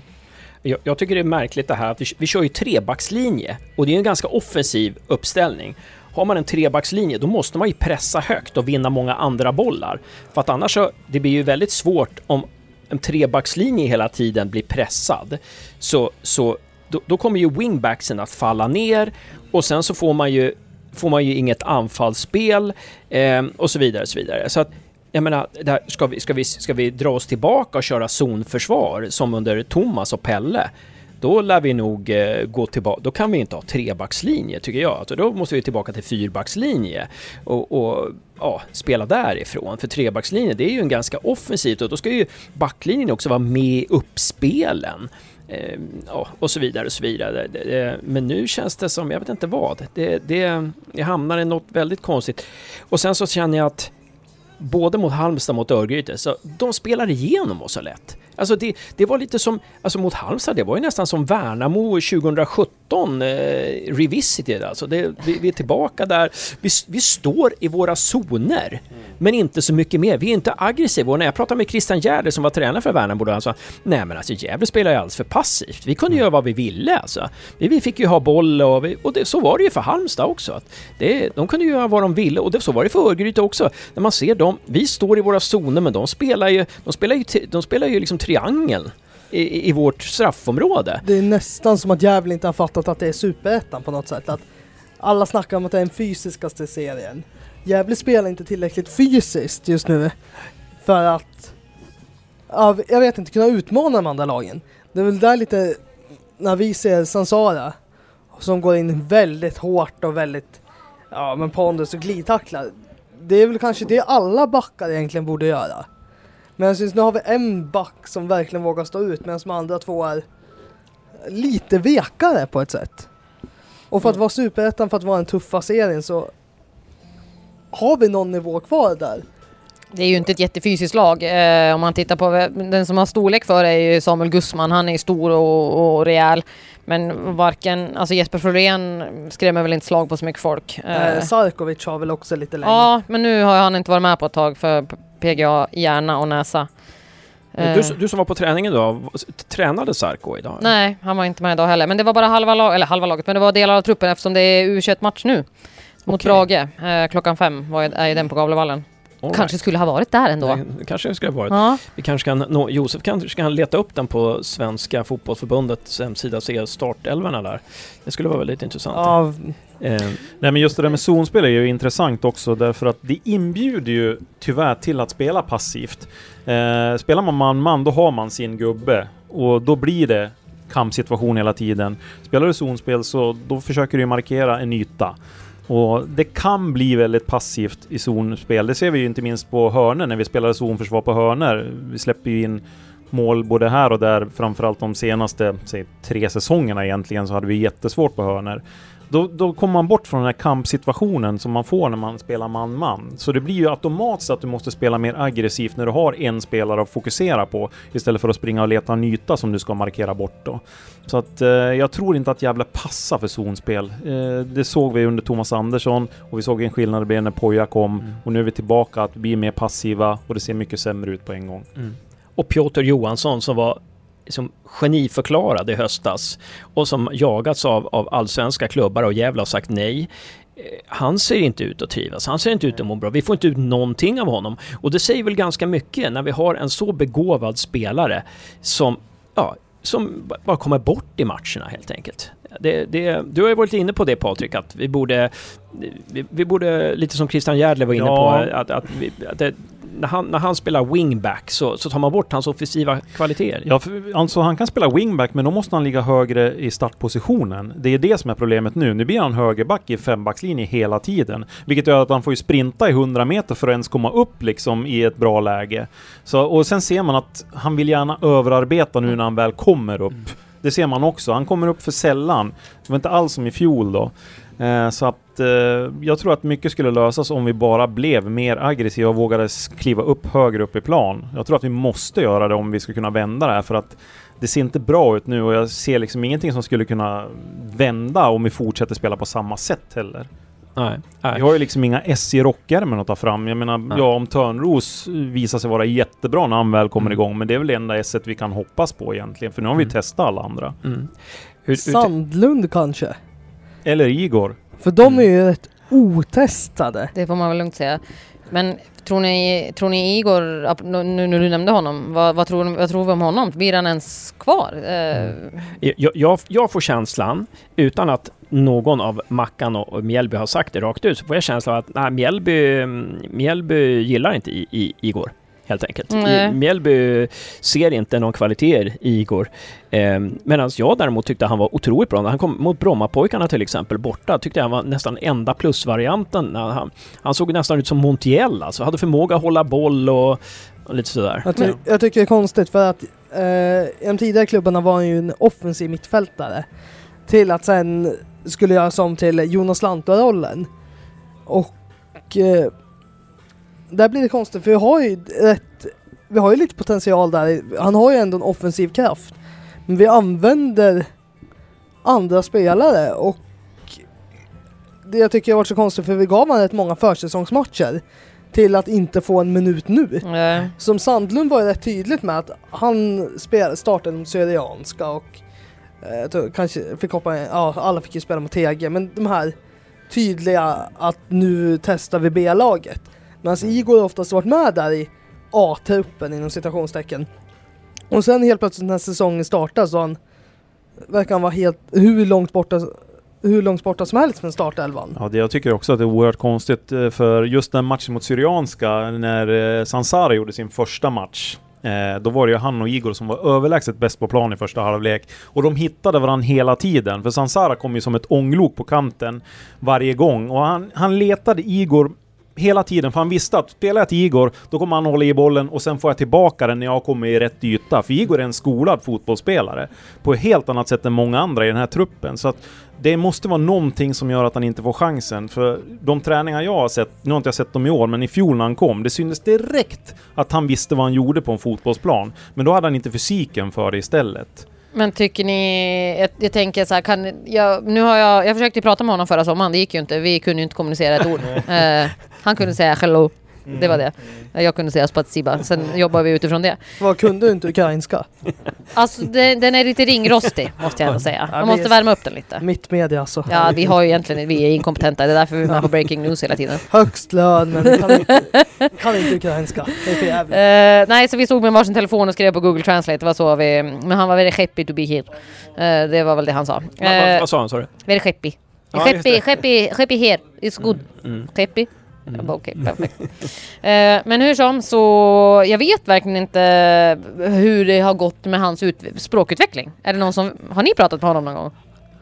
Jag, jag, tycker det är märkligt det här att vi, vi kör ju trebackslinje och det är en ganska offensiv uppställning. Har man en trebackslinje då måste man ju pressa högt och vinna många andra bollar. För att annars så, det blir ju väldigt svårt om en trebackslinje hela tiden blir pressad. Så, så då, då kommer ju wingbacksen att falla ner och sen så får man ju får man ju inget anfallsspel eh, och så vidare. Och så vidare. Så att, jag menar, där, ska, vi, ska, vi, ska vi dra oss tillbaka och köra zonförsvar som under Thomas och Pelle? Då lär vi nog eh, gå tillbaka, då kan vi inte ha trebackslinje tycker jag. Alltså, då måste vi tillbaka till fyrbackslinje och, och ja, spela därifrån. För trebackslinjen, det är ju en ganska offensivt och då ska ju backlinjen också vara med i uppspelen. Ehm, ja, och så vidare och så vidare. Men nu känns det som, jag vet inte vad, det, det, jag hamnar i något väldigt konstigt. Och sen så känner jag att både mot Halmstad och mot Örgryte, så de spelar igenom oss så lätt. Alltså det, det var lite som, alltså mot Halmstad, det var ju nästan som Värnamo 2017 eh, revisited alltså. Det, vi, vi, är tillbaka där, vi, vi står i våra zoner, mm. men inte så mycket mer. Vi är inte aggressiva. Och när jag pratade med Christian Gärde som var tränare för Värnamo, då han sa nej men alltså Gävle spelar ju alldeles för passivt. Vi kunde mm. göra vad vi ville alltså. Vi, vi fick ju ha boll och, vi, och det, så var det ju för Halmstad också. Att det, de kunde göra vad de ville och det, så var det för Örgryte också. När man ser dem, vi står i våra zoner men de spelar ju, de spelar ju, de spelar ju liksom triangeln i, i vårt straffområde. Det är nästan som att Gävle inte har fattat att det är superettan på något sätt. Att alla snackar om att det är den fysiskaste serien. Gävle spelar inte tillräckligt fysiskt just nu. För att, av, jag vet inte, kunna utmana de andra lagen. Det är väl där lite, när vi ser Sansara, som går in väldigt hårt och väldigt, ja men pondus och glidtacklar. Det är väl kanske det alla backar egentligen borde göra. Men jag syns nu har vi en back som verkligen vågar stå ut medan de andra två är lite vekare på ett sätt. Och för att vara superettan, för att vara den tuffa serien så har vi någon nivå kvar där. Det är ju inte ett jättefysiskt lag. Eh, om man tittar på den som har storlek för är ju Samuel Gussman. Han är stor och, och rejäl. Men varken, alltså Jesper Florén skrämmer väl inte slag på så mycket folk. Eh, Sarkovic har väl också lite längre. Ja, men nu har han inte varit med på ett tag för PGA hjärna och näsa. Du, Eh, du som var på träningen idag, tränade Sarko idag? Nej, han var inte med idag heller. Men det var bara halva, lag, eller halva laget, men det var delar av truppen eftersom det är U21-match nu. Mot Okej. Brage. Eh, klockan fem var, är den på Gavlevallen. All right. Kanske skulle ha varit där ändå. Det kanske det skulle ha varit. Ja. Vi kanske kan nå, Josef kanske kan leta upp den på Svenska fotbollsförbundets hemsida och se startelvorna där. Det skulle vara väldigt intressant. Ja, Eh, Nej men just det där med zonspel är ju intressant också därför att det inbjuder ju tyvärr till att spela passivt. Eh, spelar man man-man då har man sin gubbe och då blir det kampsituation hela tiden. Spelar du zonspel så då försöker du markera en yta. Och det kan bli väldigt passivt i zonspel. Det ser vi ju inte minst på hörnor när vi spelar zonförsvar på hörnor. Vi släpper ju in mål både här och där, framförallt de senaste säg, tre säsongerna egentligen, så hade vi jättesvårt på hörnor. Då, då kommer man bort från den här kampsituationen som man får när man spelar man-man. Så det blir ju automatiskt att du måste spela mer aggressivt när du har en spelare att fokusera på istället för att springa och leta en yta som du ska markera bort då. Så att eh, jag tror inte att Gävle passar för zonspel. Eh, det såg vi under Thomas Andersson och vi såg en skillnad det blev när Poja kom Mm. och nu är vi tillbaka att bli mer passiva och det ser mycket sämre ut på en gång. Mm. Och Piotr Johansson som var liksom geniförklarad i höstas och som jagats av, av allsvenska klubbar och Gävle har sagt nej. Eh, Han ser inte ut att trivas, han ser inte ut att må bra. Vi får inte ut någonting av honom. Och det säger väl ganska mycket när vi har en så begåvad spelare som, ja, som ba- bara kommer bort i matcherna helt enkelt. Det, det, du har ju varit inne på det Patrik, att vi borde, vi, vi borde, lite som Christian Järdle var inne Ja. på, att, att, vi, att det, när, han, när han spelar wingback så, så tar man bort hans offensiva kvaliteter. Ja, för, alltså han kan spela wingback men då måste han ligga högre i startpositionen. Det är det som är problemet nu. Nu blir han högerback i fembackslinje hela tiden. Vilket gör att han får ju sprinta i 100 meter för att ens komma upp liksom i ett bra läge. Så, och sen ser man att han vill gärna överarbeta nu när han väl kommer upp. Det ser man också. Han kommer upp för sällan. Det var inte alls som i fjol då. Eh, så att eh, jag tror att mycket skulle lösas om vi bara blev mer aggressiva och vågade kliva upp högre upp i plan. Jag tror att vi måste göra det om vi ska kunna vända det här för att det ser inte bra ut nu och jag ser liksom ingenting som skulle kunna vända om vi fortsätter spela på samma sätt heller. Nej, nej. Vi har ju liksom inga S i rockärmen att ta fram. Jag menar, Nej. ja om Törnros visar sig vara jättebra när han väl kommer Mm. igång, men det är väl det enda S vi kan hoppas på egentligen, för nu har vi Mm. testat alla andra. Mm. Hur, hur, Sandlund kanske. Eller Igor. För de Mm. är ju rätt otestade. Det får man väl lugnt säga. Men tror ni, tror ni Igor, nu när du nämnde honom, vad, vad, tror, vad tror vi om honom? Blir han ens kvar? Eh, jag, jag, jag får känslan, utan att någon av Mackan och Mjällby har sagt det rakt ut, så får jag känslan att nej, Mjällby, Mjällby gillar inte i, i, Igor. Helt enkelt. Mjällby ser inte någon kvalitet i Igor. Eh, Medan jag däremot tyckte han var otroligt bra. När han kom mot Brommapojkarna till exempel borta, tyckte jag han var nästan enda plusvarianten. Han, han såg nästan ut som Montiel, alltså. Hade förmåga att hålla boll och, och lite sådär. Jag, ty jag tycker det är konstigt för att eh, i de tidigare klubbarna var han ju en offensiv mittfältare. Till att sen skulle göra som till Jonas Lantto-rollen. Och eh, där blir det konstigt för vi har ju rätt, vi har ju lite potential där. Han har ju ändå en offensiv kraft. Men vi använder andra spelare och det jag tycker har varit så konstigt för vi gav honom rätt många försäsongsmatcher till att inte få en minut nu. eh, Som Sandlund var ju rätt tydligt med att han spel, startade mot Syrianska och eh, tror kanske fick hoppa, ja alla fick ju spela mot TG men de här tydliga att nu testar vi B-laget. Medan Igor oftast varit med där i A-truppen inom citationstecken. Och sen helt plötsligt när säsongen startar så han verkar han vara helt, hur långt borta hur långt borta som helst från startelvan. Ja, det, jag tycker också att det är oerhört konstigt eh, för just den matchen mot Syrianska när eh, Sansara gjorde sin första match. Eh, då var det ju han och Igor som var överlägset bäst på plan i första halvlek. Och de hittade varandra hela tiden, för Sansara kom ju som ett ånglok på kanten varje gång. Och han, han letade Igor hela tiden, för han visste att spelar jag till Igor, då kommer han hålla i bollen och sen får jag tillbaka den när jag kommer i rätt yta. För Igor är en skolad fotbollsspelare på ett helt annat sätt än många andra i den här truppen. Så att det måste vara någonting som gör att han inte får chansen. För de träningar jag har sett, nu har inte jag sett dem i år, men i fjol när han kom, det syntes direkt att han visste vad han gjorde på en fotbollsplan. Men då hade han inte fysiken för det istället. Men tycker ni, jag, jag tänker så här, kan, jag, nu har jag, jag försökte prata med honom förra sommaren, det gick ju inte, vi kunde ju inte kommunicera ett ord. Eh, han kunde säga hello, det var det. Jag kunde säga spatsiba, sen jobbar vi utifrån det. Vad kunde du inte ukrainska? Alltså den, den är lite ringrostig måste jag ändå säga. Man måste värma upp den lite. Mitt media alltså. Ja, vi har ju egentligen, vi är inkompetenta, det är därför vi är med på breaking news hela tiden. Högst lön men kan inte, kan inte ukrainska. Det är för jävligt. Eh, nej, så vi stod med varsin telefon och skrev på Google Translate, det var så vi, men han var väldigt happy to be here. Eh, det var väl det han sa. Vad- vad, Eh, vad sa han sa du? Just happy, det. happy, happy here. It's good. Mm. Jag bara, Okej, perfekt. Eh, men hur som så, jag vet verkligen inte hur det har gått med hans ut- språkutveckling. Är det någon som, har ni pratat med honom någon gång?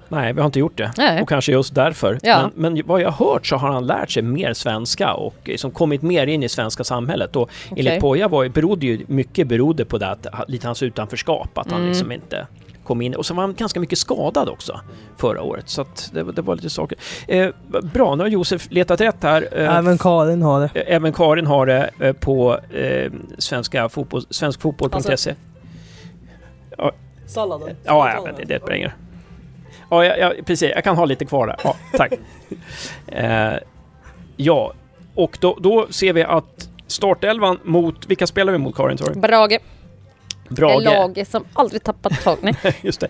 Nej, vi har inte gjort det. Nej. Och kanske just därför. Ja. Men, men vad jag har hört så har han lärt sig mer svenska och liksom kommit mer in i svenska samhället. Och Okej. enligt Poja var, berodde ju mycket berodde på det att, lite hans utanförskap, att han Mm. liksom inte kom in. Och så var han ganska mycket skadad också förra året. Så att det, det var lite saker. Eh, bra, nu har Josef letat rätt här. Eh, Även Karin har det. Även Karin har det eh, på eh, svenska fotboll, svenskfotboll.se. Salladen. Ja, ja men det, det spelar ingen. Ja, ja, ja, precis. Jag kan ha lite kvar där. Ja, tack. eh, ja, och då, då ser vi att startelvan mot... Vilka spelar vi mot, Karin? Tror du? Brage. Brage. Lag som aldrig tappat tag. Nej. just det.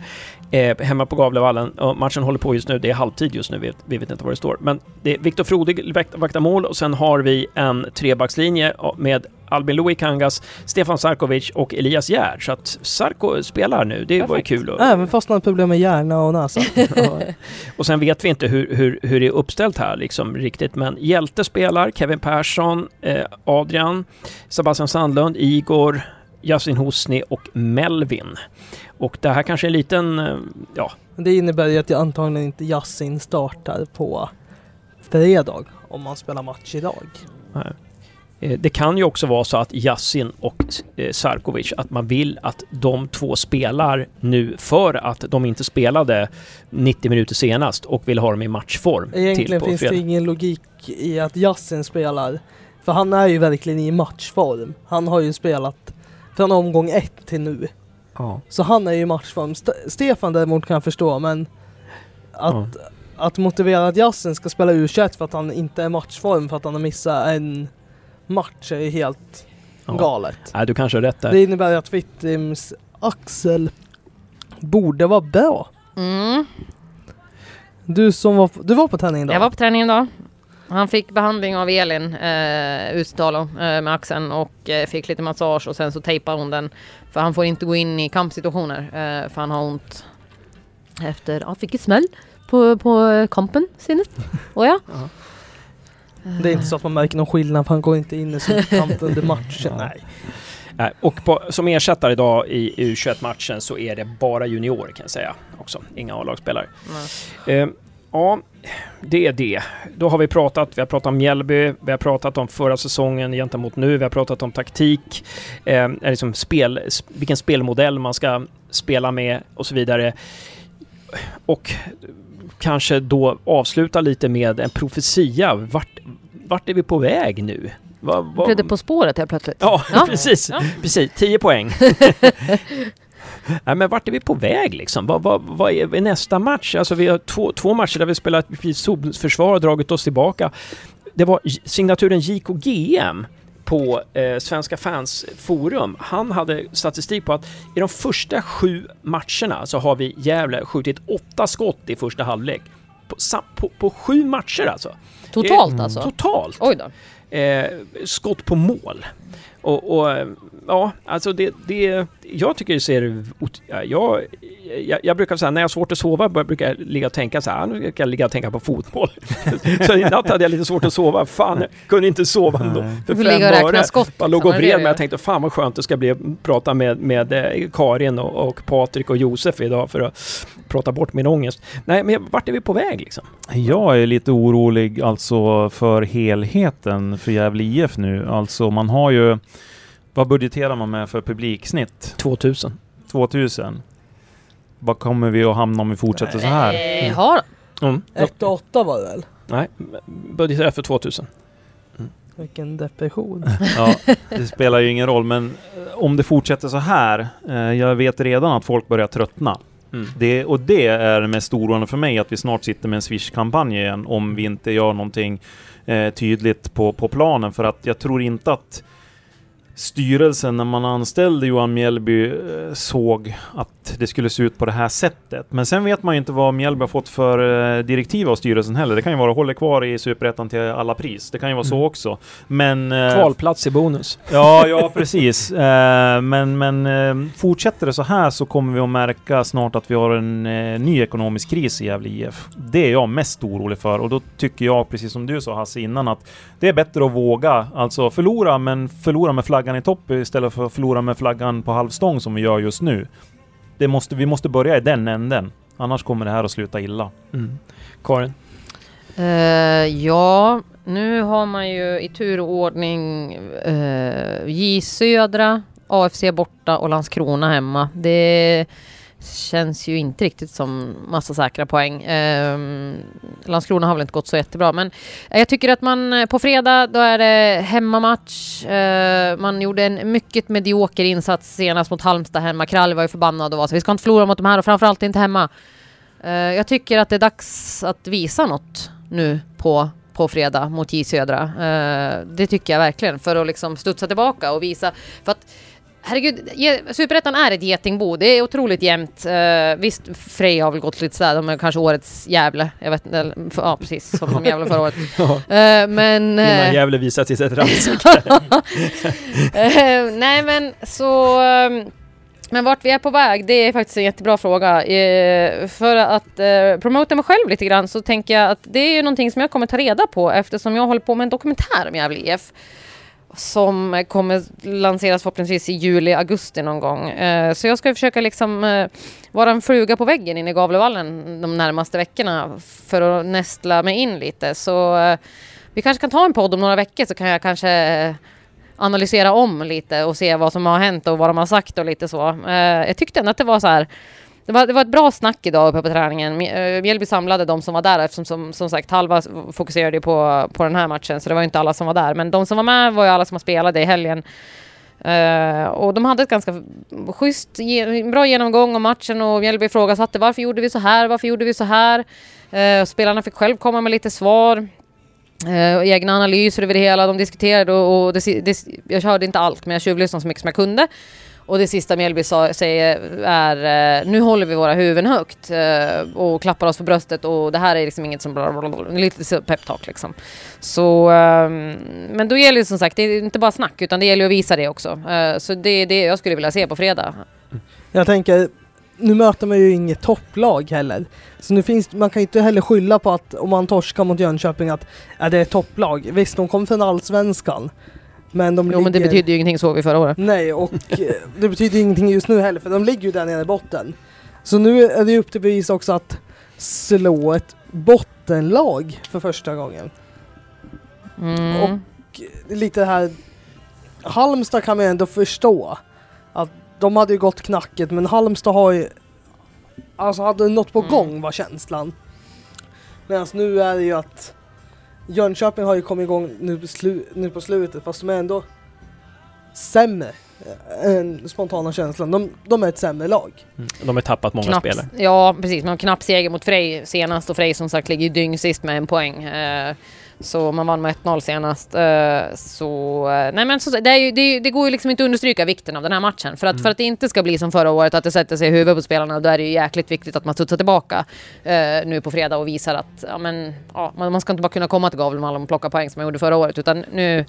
Eh, hemma på Gavlevallen. Och matchen håller på just nu. Det är halvtid just nu. Vi, vi vet inte vad det står. Men det är Viktor Frodig vakt- vaktar mål och sen har vi en trebackslinje med Albin Louis Kangas, Stefan Sarkovic och Elias Gerd. Så att Sarko spelar nu. Det var ju Perfekt. kul. Och, Även fast han har problem med hjärna och näsa. och sen vet vi inte hur, hur, hur det är uppställt här liksom riktigt. Men Hjälte spelar, Kevin Persson, eh, Adrian, Sebastian Sandlund, Igor, Yasin Hosni och Melvin. Och det här kanske är en liten, eh, ja, Det innebär ju att jag antagligen inte Yasin startar på fredag om man spelar match idag. Eh, Det kan ju också vara så att Yassin och eh, Sarkovic, att man vill att de två spelar nu för att de inte spelade 90 minuter senast och vill ha dem i matchform. Egentligen finns det fredag. ingen logik i att Yasin spelar. För han är ju verkligen i matchform. Han har ju spelat från omgång ett till nu. Ja. Så han är ju i matchform. St- Stefan däremot kan jag förstå men att, att motivera att Yasin ska spela U21 för att han inte är matchform för att han har missat en match är ju helt Ja. galet. Nej, du kanske har rätt där. Det innebär att Wittims axel borde vara bra. Mm. Du som var, du var på träningen idag? Jag var på träningen idag. Han fick behandling av Elin, eh, Ustalo, eh, med axeln och eh, fick lite massage och sen så tejpar hon den. För han får inte gå in i kampsituationer eh, för han har ont efter, han fick en smäll på, på kampen senast. Och ja. Det är inte så att man märker någon skillnad för han går inte in i sin kamp under matchen. Nej. Nej, och på, som ersättare idag i U21-matchen så är det bara juniorer kan jag säga också. Inga A-lagsspelare. Eh, ja, det är det. Då har vi pratat, vi har pratat om Mjällby, vi har pratat om förra säsongen gentemot nu, vi har pratat om taktik, eh, liksom spel, vilken spelmodell man ska spela med och så vidare. Och kanske då avsluta lite med en profetia. Vart, vart är vi på väg nu? Va, va, Blev det På spåret helt plötsligt? Ja, Ja. precis. Ja. precis. 10 poäng. Nej, men vart är vi på väg liksom? Vad, vad, vad är nästa match? Alltså vi har två, två matcher där vi spelat zonförsvar och dragit oss tillbaka. Det var signaturen JKGM på eh, Svenska fans forum. Han hade statistik på att i de första sju matcherna så har vi Gävle skjutit åtta skott i första halvlek. På, på, på sju matcher alltså. Totalt är alltså? Totalt! Oj då. eh, skott på mål. Och, och eh, ja, alltså det, det... Jag tycker det ser... Jag, jag, jag brukar säga när jag har svårt att sova brukar jag ligga och tänka så här, nu ska jag ligga och tänka på fotboll. så i natt hade jag lite svårt att sova, fan, kunde inte sova ändå. För Du får ligga och fem räkna öre. skott. Jag låg liksom, och vred mig, jag tänkte fan vad skönt det ska bli att prata med, med eh, Karin och, och Patrik och Josef idag för att prata bort min ångest. Nej, men vart är vi på väg liksom? Jag är lite orolig alltså för helheten för Gävle IF nu. Alltså man har ju... Vad budgeterar man med för publiksnitt? 2000. 2000. Vad kommer vi att hamna om vi fortsätter så här? Eh, har Mm. 1 och 8 var det väl? Nej, budgeterar för 2000. Vilken depression. Ja, det spelar ju ingen roll, men eh, om det fortsätter så här. Eh, jag vet redan att folk börjar tröttna. Mm. Det, och det är mest oroande för mig, att vi snart sitter med en Swish-kampanj igen om vi inte gör någonting eh, tydligt på, på planen. För att jag tror inte att styrelsen när man anställde Johan Mjällby eh, såg att det skulle se ut på det här sättet. Men sen vet man ju inte vad Mjällby har fått för eh, direktiv av styrelsen heller. Det kan ju vara håller kvar i Superettan till alla pris. Det kan ju vara så Mm. också. Men... eh, Kvalplats i bonus. Ja, ja precis. Men men fortsätter det så här så kommer vi att märka snart att vi har en ny ekonomisk kris i Gävle IF. Det är jag mest orolig för och då tycker jag, precis som du sa Hasse innan, att det är bättre att våga. Alltså förlora, men förlora med flaggan i topp istället för att förlora med flaggan på halvstång som vi gör just nu. Det måste, vi måste börja i den änden. Annars kommer det här att sluta illa. Mm. Karin? Eh, ja, nu har man ju i tur och ordning uh, J Södra, AFC borta och Landskrona hemma. Det känns ju inte riktigt som massa säkra poäng. Ehm, Landskrona har väl inte gått så jättebra, men eh, jag tycker att man eh, på fredag, då är det hemmamatch. Eh, man gjorde en mycket medioker insats senast mot Halmstad hemma. Krall var ju förbannad och var så vi ska inte förlora mot de här och framförallt inte hemma. Eh, jag tycker att det är dags att visa något nu på, på fredag mot J Södra. Eh, det tycker jag verkligen för att liksom studsa tillbaka och visa. För att Herregud, Superettan är ett getingbo. Det är otroligt jämnt. Uh, visst, Frej har väl gått lite sådär. De är kanske årets Gävle. Jag vet inte. Ja, precis. Som de Gävle förra året. Eh, men... Innan eh, Gävle visar till sitt. Eh, nej men så... ehm, men vart vi är på väg, det är faktiskt en jättebra fråga. Eh, för att eh, promota mig själv lite grann så tänker jag att det är ju någonting som jag kommer ta reda på eftersom jag håller på med en dokumentär om Gävle IF. Som kommer lanseras förhoppningsvis i juli, augusti någon gång. Eh, så jag ska försöka liksom eh, vara en fluga på väggen inne i Gavlevallen de närmaste veckorna för att nästla mig in lite. Så eh, vi kanske kan ta en podd om några veckor så kan jag kanske analysera om lite och se vad som har hänt och vad de har sagt och lite så. Jag tyckte ändå att det var så här det var, det var ett bra snack idag uppe på träningen. Eh, Mjällby samlade de som var där eftersom som, som sagt halva fokuserade på, på den här matchen så det var ju inte alla som var där. Men de som var med var ju alla som har spelat i helgen. Uh, och de hade ett ganska schysst, ge, bra genomgång om matchen och Mjällby ifrågasatte varför gjorde vi så här, varför gjorde vi så här? Uh, och spelarna fick själv komma med lite svar. Uh, och egna analyser över det hela. De diskuterade och, och det, det, jag hörde inte allt men jag tjuvlyssnade så mycket som jag kunde. Och det sista Mjällby sa, säger är eh, nu håller vi våra huvuden högt eh, och klappar oss på bröstet och det här är liksom inget som blablabla. lite peptalk liksom. Så, ehm, men då gäller det som sagt, det är inte bara snack utan det gäller att visa det också. Eh, så det är det jag skulle vilja se på fredag. Mm. Jag tänker, nu möter man ju inget topplag heller. Så nu finns, man kan ju inte heller skylla på att om man torskar mot Jönköping att äh, det är ett topplag. Visst, de kommer från allsvenskan. Men de Jo ligger... men det betyder ju ingenting såg vi förra året. Nej, och eh, det betyder ingenting just nu heller för de ligger ju där nere i botten. Så nu är det upp till bevis också att slå ett bottenlag för första gången. Mm. Och lite här... Halmstad kan man ändå förstå. Att de hade ju gått knacket men Halmstad har ju... Alltså hade något på Mm. gång var känslan. Medan nu är det ju att Jönköping har ju kommit igång nu på, slu, nu på slutet fast de är ändå sämre. än spontana känslan. De, de är ett sämre lag. Mm. De har tappat många Knapp, spelare. Ja, precis. Har knapp seger mot Frej senast och Frej som sagt ligger ju dyng sist med en poäng. Eh, så man vann med 1-0 senast. Eh, så, eh, nej men så, det, är ju, det, det går ju liksom inte att understryka vikten av den här matchen. För att, för att det inte ska bli som förra året, att det sätter sig i huvudet på spelarna, då är det ju jäkligt viktigt att man studsar tillbaka eh, nu på fredag och visar att ja, men, ja, man, man ska inte bara kunna komma till Gavlemalm och plocka poäng som man gjorde förra året, utan nu,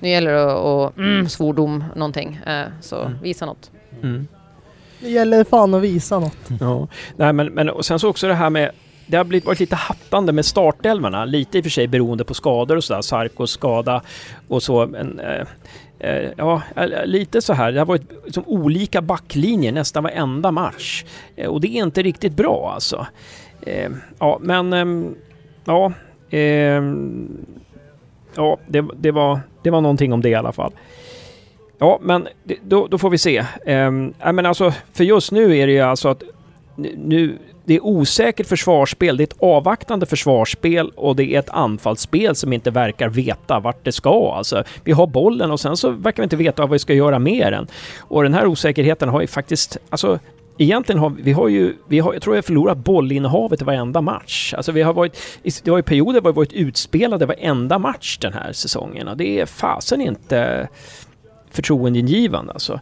nu gäller det att, att mm, svordom någonting. Eh, så visa något. Mm. Det gäller fan att visa något. Ja. Nej, men, men och sen så också det här med det har blivit, varit lite hattande med startelvarna. Lite i och för sig beroende på skador och sådär. Sarkos skada och så. Men, eh, eh, ja, eh, lite så här. Det har varit liksom olika backlinjer nästan varenda match. Eh, och det är inte riktigt bra alltså. Eh, ja, men... Ehm, ja. Ehm, ja, det, det, var, det var någonting om det i alla fall. Ja, men då, då, får vi se. Eh, men alltså, för just nu är det ju alltså att nu, det är osäkert försvarsspel, det är ett avvaktande försvarsspel och det är ett anfallsspel som inte verkar veta vart det ska. Alltså, vi har bollen och sen så verkar vi inte veta vad vi ska göra med den. Och den här osäkerheten har ju faktiskt, alltså Egentligen har vi har ju, vi har, jag tror jag förlorat bollinnehavet i varenda match. Alltså vi har varit, det har ju perioder vi varit utspelade varenda match den här säsongen och det är fasen inte förtroendeingivande alltså.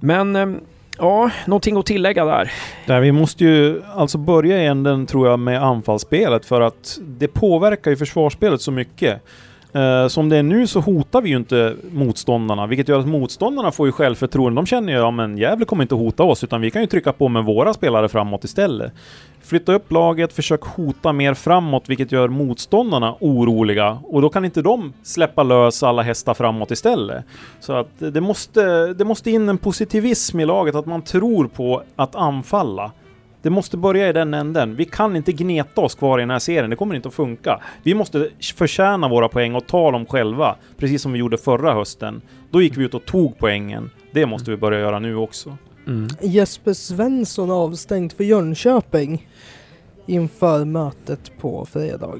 Men ehm, ja, någonting att tillägga där. Nej, Vi måste ju alltså börja i änden tror jag med anfallsspelet för att det påverkar ju försvarsspelet så mycket. Eh, uh, som det är nu så hotar vi ju inte motståndarna, vilket gör att motståndarna får ju självförtroende. De känner ju ja men Gävle kommer inte hota oss, utan vi kan ju trycka på med våra spelare framåt istället. Flytta upp laget, försök hota mer framåt, vilket gör motståndarna oroliga. Och då kan inte de släppa lös alla hästar framåt istället. Så att det måste, det måste in en positivism i laget, att man tror på att anfalla. Det måste börja i den änden. Vi kan inte gneta oss kvar i den här serien, det kommer inte att funka. Vi måste förtjäna våra poäng och ta dem själva, precis som vi gjorde förra hösten. Då gick vi ut och tog poängen. Det måste vi börja göra nu också. Mm. Jesper Svensson avstängd för Jönköping inför mötet på fredag.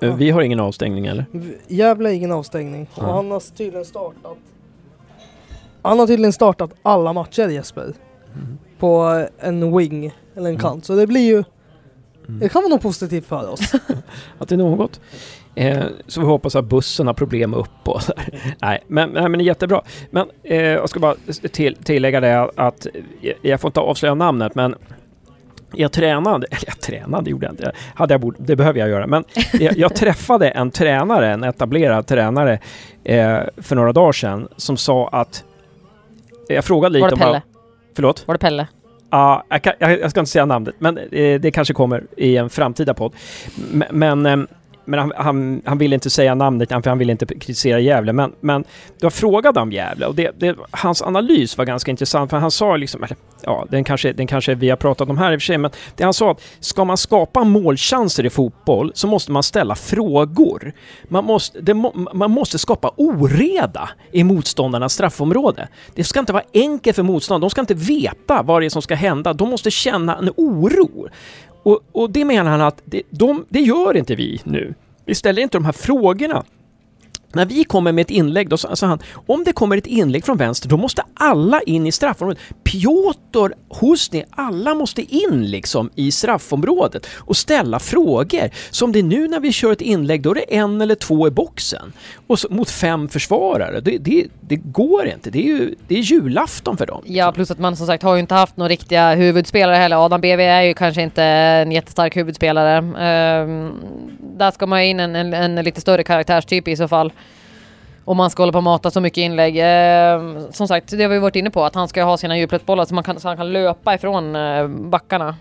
Mm. Vi har ingen avstängning eller? Gävle ingen avstängning. Och han har tydligen startat Han har tydligen startat alla matcher Jesper. Mm. På en wing, eller en mm. kant. Så det blir ju mm. Det kan vara något positivt för oss. att det är något. Eh, så vi hoppas att bussen har problem upp och så nej, men, nej, men jättebra. Men eh, jag ska bara till, tillägga det att jag får inte avslöja namnet, men jag tränade, eller jag tränade gjorde jag inte, hade jag bord, det behöver jag göra, men jag, jag, träffade en tränare, en etablerad tränare eh, för några dagar sedan som sa att jag frågade lite Var det Pelle? om... Förlåt? Var det Pelle? Ja, jag, kan, jag, ska inte säga namnet, men eh, det kanske kommer i en framtida podd. Men, ehm, men han, han, han ville inte säga namnet, för han ville inte kritisera Gävle. Men, men jag frågade om Gävle och det, det, hans analys var ganska intressant, för han sa liksom, eller, ja, den kanske, den kanske vi har pratat om här i och för sig, men det han sa att ska man skapa målchanser i fotboll så måste man ställa frågor. Man måste, det, man måste skapa oreda i motståndarnas straffområde. Det ska inte vara enkelt för motståndarna, de ska inte veta vad det är som ska hända, de måste känna en oro. Och, och det menar han att det, de, det gör inte vi nu. Vi ställer inte de här frågorna när vi kommer med ett inlägg, då sa han, om det kommer ett inlägg från vänster, då måste alla in i straffområdet. Piotr, Husni, alla måste in liksom i straffområdet och ställa frågor. Som det är nu när vi kör ett inlägg, då är det en eller två i boxen. Och så, mot fem försvarare. Det, det, det, går inte. Det är ju det är julafton för dem. Ja, plus att man som sagt har ju inte haft några riktiga huvudspelare heller. Adam BV är ju kanske inte en jättestark huvudspelare. Um, där ska man in en, en, en lite större karaktärstyp i så fall. Om man ska hålla på och mata så mycket inlägg. Eh, som sagt, det har vi varit inne på, att han ska ha sina djupledsbollar så, man kan, så han kan löpa ifrån eh, backarna.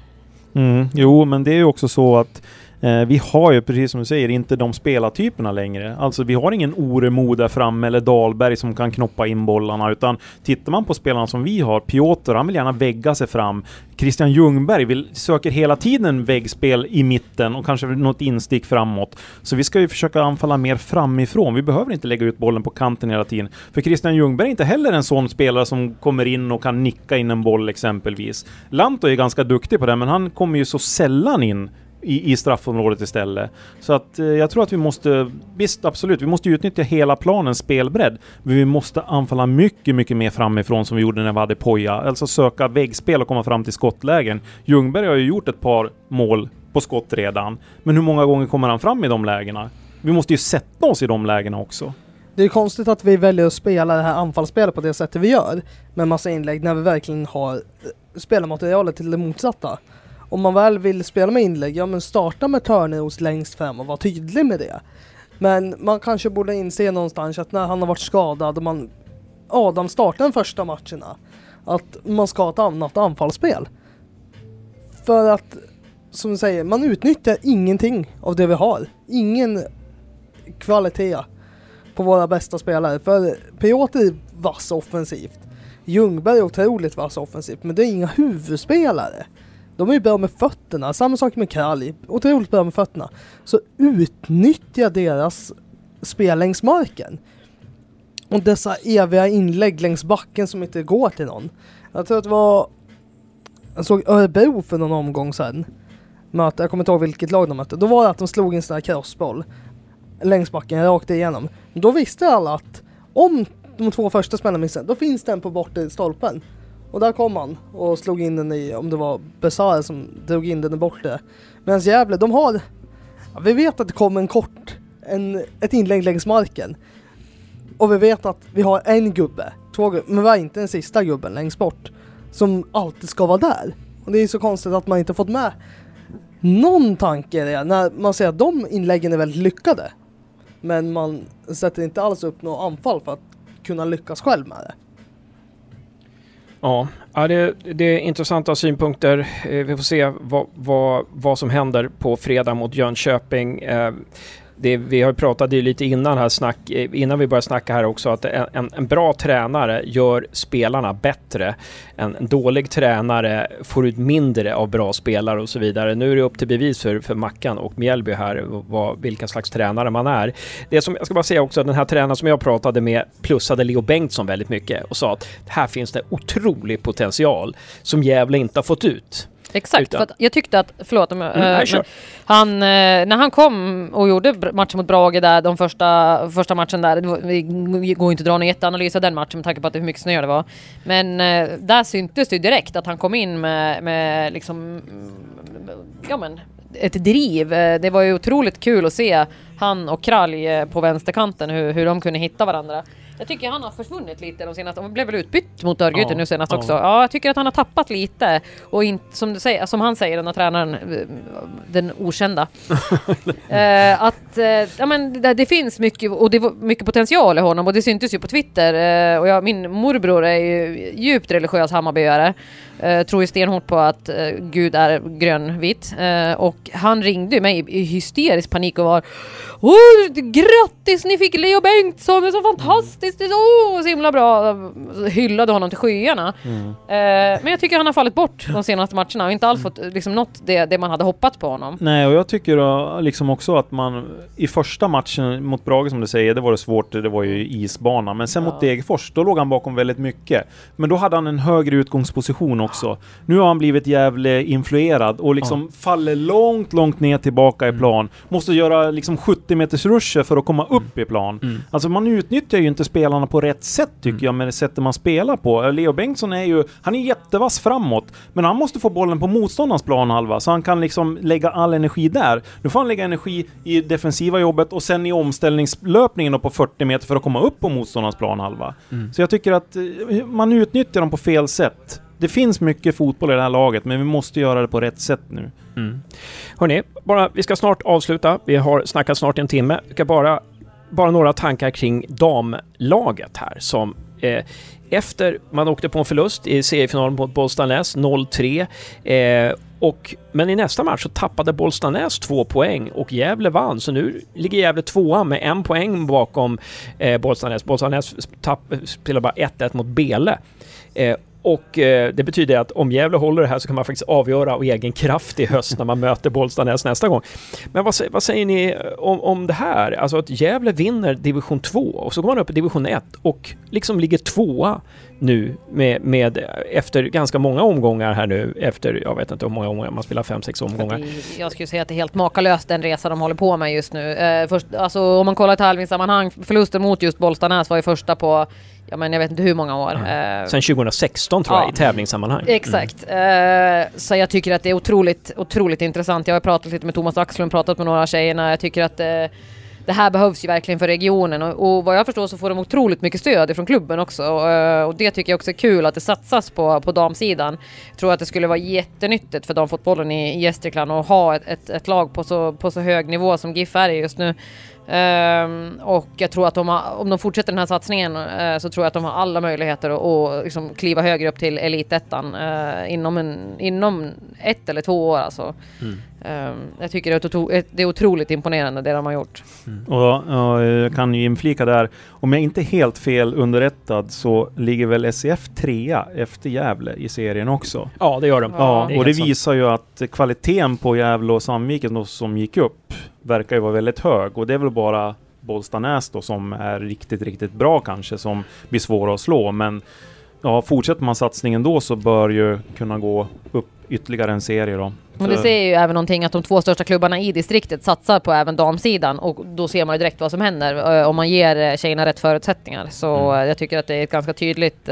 Mm, jo, men det är ju också så att Eh, vi har ju, precis som du säger, inte de spelartyperna längre. Alltså vi har ingen Oremo där framme eller Dahlberg som kan knoppa in bollarna, utan tittar man på spelarna som vi har, Piotr, han vill gärna vägga sig fram. Christian Ljungberg vill, söker hela tiden väggspel i mitten och kanske något instick framåt. Så vi ska ju försöka anfalla mer framifrån. Vi behöver inte lägga ut bollen på kanten hela tiden. För Christian Ljungberg är inte heller en sån spelare som kommer in och kan nicka in en boll exempelvis. Lanto är ganska duktig på det, men han kommer ju så sällan in i, i straffområdet istället. Så att eh, jag tror att vi måste, visst absolut, vi måste utnyttja hela planens spelbredd. Men vi måste anfalla mycket, mycket mer framifrån som vi gjorde när vi hade Poja. Alltså söka väggspel och komma fram till skottlägen. Ljungberg har ju gjort ett par mål på skott redan. Men hur många gånger kommer han fram i de lägena? Vi måste ju sätta oss i de lägena också. Det är konstigt att vi väljer att spela det här anfallsspelet på det sättet vi gör. Med massa inlägg när vi verkligen har eh, spelarmaterialet till det motsatta om man väl vill spela med inlägg, ja men starta med Törneros längst fram och var tydlig med det. Men man kanske borde inse någonstans att när han har varit skadad och man Adam startar de första matcherna att man ska ha ett annat anfallsspel. För att, som du säger, man utnyttjar ingenting av det vi har. Ingen kvalitet på våra bästa spelare. För Piotr är vass offensivt. Ljungberg är otroligt vass offensivt, men det är inga huvudspelare. De är ju bra med fötterna, samma sak med Kralj, otroligt bra med fötterna. Så utnyttja deras spel längs marken. Och dessa eviga inlägg längs backen som inte går till någon. Jag tror att det var... Jag såg Örebro för någon omgång sedan. Möte, jag kommer inte ihåg vilket lag de mötte. Då var det att de slog en sån här crossboll längs backen, rakt igenom. Då visste alla att om de två första spelarna missade, då finns den på bortre stolpen. Och där kom han och slog in den i, om det var Besara som drog in den i bortre. Medan Gävle, de har... Ja, vi vet att det kom en kort, en, ett inlägg längs marken. Och vi vet att vi har en gubbe, två gubbe, men vi har inte den sista gubben längst bort. Som alltid ska vara där. Och det är så konstigt att man inte fått med någon tanke i det när man ser att de inläggen är väldigt lyckade. Men man sätter inte alls upp något anfall för att kunna lyckas själv med det. Ja, ja det, det är intressanta synpunkter. Eh, vi får se vad, vad, vad som händer på fredag mot Jönköping. Eh, det, vi har pratat lite innan, här snack, eh, innan vi började snacka här också att en, en bra tränare gör spelarna bättre. En, en, dålig tränare får ut mindre av bra spelare och så vidare. Nu är det upp till bevis för, för Mackan och Mjällby här vad, vilka slags tränare man är. Det som, jag ska bara säga också att den här tränaren som jag pratade med plussade Leo Bengtsson väldigt mycket och sa att här finns det otrolig potential som Gävle inte har fått ut. Exakt, Utan. för jag tyckte att, förlåt, mm, äh, han, äh, när han kom och gjorde matchen mot Brage där, de första, första matchen där, det går inte att dra någon jätteanalys av den matchen med tanke på att hur mycket snö det var. Men äh, där syntes det direkt att han kom in med, med liksom, ja men, ett driv. Det var ju otroligt kul att se han och Kralj på vänsterkanten, hur, hur de kunde hitta varandra. Jag tycker han har försvunnit lite de senaste, han blev väl utbytt mot Örgryte ja, nu senast ja. också. Ja, jag tycker att han har tappat lite och inte, som, du säger, som han säger, den här tränaren, eh, den okända. eh, att eh, ja, men det, det, finns mycket och det är mycket potential i honom och det syntes ju på Twitter. Eh, och jag, min morbror är ju djupt religiös Hammarbyare. Uh, tror ju stenhårt på att Gud är grönvit. Och han ringde mig i hysterisk panik och var Åh, grattis ni fick Leo Bengtsson, det är så fantastiskt, det är så, så himla bra. Hyllade honom till skyarna. Mm. Uh, men jag tycker han har fallit bort de senaste matcherna och inte alls fått liksom, nått det, det man hade hoppats på honom. Nej, och jag tycker då, liksom också att man i första matchen mot Brage som du säger, det var det svårt, det var ju isbana. Men sen ja. mot Degerfors, då låg han bakom väldigt mycket. Men då hade han en högre utgångsposition också. Nu har han blivit jävligt influerad och liksom ja. faller långt, långt ner tillbaka i mm. plan. Måste göra liksom 70 meters ruscher för att komma upp i plan. Mm. Alltså man utnyttjar ju inte spelarna på rätt sätt tycker mm. jag med det sättet man spelar på. Leo Bengtsson är ju, han är jättevass framåt, men han måste få bollen på motståndarens planhalva så han kan liksom lägga all energi där. Nu får han lägga energi i defensiva jobbet och sen i omställningslöpningen på 40 meter för att komma upp på motståndarens planhalva. Mm. Så jag tycker att eh, man utnyttjar dem på fel sätt det finns mycket fotboll i det här laget, men vi måste göra det på rätt sätt nu. Mm. Hörni, bara, vi ska snart avsluta. Vi har snackat snart en timme. Jag ska bara, bara några tankar kring damlaget här som eh, efter man åkte på en förlust i seriefinalen mot Bollstanäs 0-3 eh, och, men i nästa match så tappade Bollstanäs två poäng och Gävle vann, så nu ligger Gävle tvåa med en poäng bakom eh, Bollstanäs. Bollstanäs spelar bara 1-1 mot Bele. Eh, och eh, det betyder att om Gävle håller det här så kan man faktiskt avgöra av egen kraft i höst när man möter Bollstanäs nästa gång. Men vad, vad säger ni eh, om, om det här? Alltså att Gävle vinner division 2 och så går man upp i division 1 och liksom ligger tvåa nu med, med efter ganska många omgångar här nu efter, jag vet inte hur många omgångar, man spelar fem, sex omgångar. Jag skulle säga att det är helt makalöst den resa de håller på med just nu. Eh, först, alltså om man kollar tävlingssammanhang, förlusten mot just Bollstanäs var ju första på ja men jag vet inte hur många år. Mm. Sen 2016 tror ja. jag i tävlingssammanhang. Exakt. Mm. Uh, så jag tycker att det är otroligt, otroligt intressant. Jag har pratat lite med Thomas Axlund, pratat med några tjejerna. Jag tycker att uh, det här behövs ju verkligen för regionen och, och vad jag förstår så får de otroligt mycket stöd från klubben också och, och, det tycker jag också är kul att det satsas på, på damsidan. Jag tror att det skulle vara jättenyttigt för damfotbollen i, i Gästrikland att ha ett, ett, ett, lag på så, på så hög nivå som GIF är just nu. Um, och jag tror att de har, om de fortsätter den här satsningen uh, så tror jag att de har alla möjligheter att, att liksom kliva högre upp till elitettan uh, inom, en, inom ett eller två år alltså. Mm. Ehm, jag tycker det är, det är otroligt imponerande det de har gjort. Mm. Och, och, jag kan ju inflika där, om jag inte är helt fel underrättad så ligger väl SEF trea efter Gävle i serien också? Ja, det gör de. Ja, det och det visar ju att kvaliteten på Gävle och Sandviken som gick upp verkar ju vara väldigt hög och det är väl bara Bollstanäs då som är riktigt, riktigt bra kanske som blir svåra att slå. Men ja, fortsätter man satsningen då så bör ju kunna gå upp ytterligare en serie då. Men det ser ju även någonting att de två största klubbarna i distriktet satsar på även damsidan och då ser man ju direkt vad som händer om man ger tjejerna rätt förutsättningar. Så mm. jag tycker att det är ett ganska tydligt,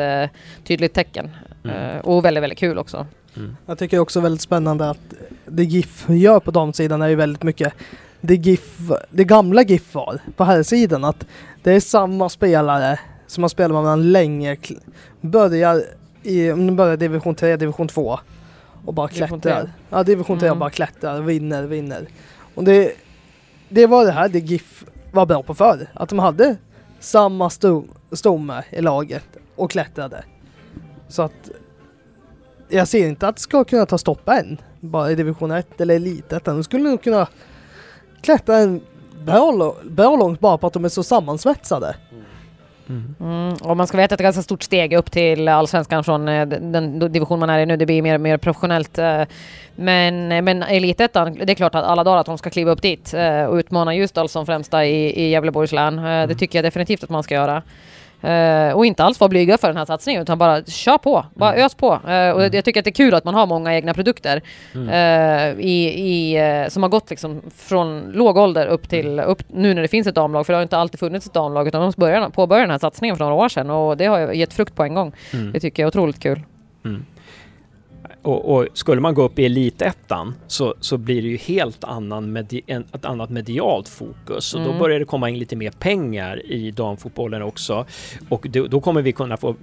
tydligt tecken. Mm. Och väldigt, väldigt kul också. Mm. Jag tycker också väldigt spännande att det GIF gör på damsidan är ju väldigt mycket det, GIF, det gamla GIF var på här sidan att det är samma spelare som har spelat med varandra länge. Börjar i börjar division 3, division 2 och bara klättrar. Ja, division 3 mm. och bara klättrar, vinner, vinner. Och det, det var det här det GIF var bra på förr. Att de hade samma stomme i laget och klättrade. Så att jag ser inte att det ska kunna ta stopp än. Bara i division 1 eller elitet. De skulle nog kunna klättra en bra, bra långt bara på att de är så sammansvetsade. Mm. Mm. Och man ska veta att det är ett ganska stort steg upp till allsvenskan från eh, den division man är i nu. Det blir mer mer professionellt. Eh, men, men elitettan, det är klart att alla dagar att de ska kliva upp dit eh, och utmana Ljusdal som främsta i, i Gävleborgs län. Det mm. tycker jag definitivt att man ska göra. Uh, och inte alls vara blyga för den här satsningen utan bara kör på, bara mm. ös på. Uh, och mm. jag tycker att det är kul att man har många egna produkter mm. uh, i, i, som har gått liksom från låg ålder upp till upp, nu när det finns ett damlag, för det har inte alltid funnits ett damlag utan de började, påbörjade den här satsningen för några år sedan och det har gett frukt på en gång. Det tycker jag är otroligt kul. Mm. Och, och, skulle man gå upp i elitettan så, så blir det ju helt annan medi, en, ett annat medialt fokus. Och mm. då börjar det komma in lite mer pengar i damfotbollen också. Och då, då kommer vi kunna, få,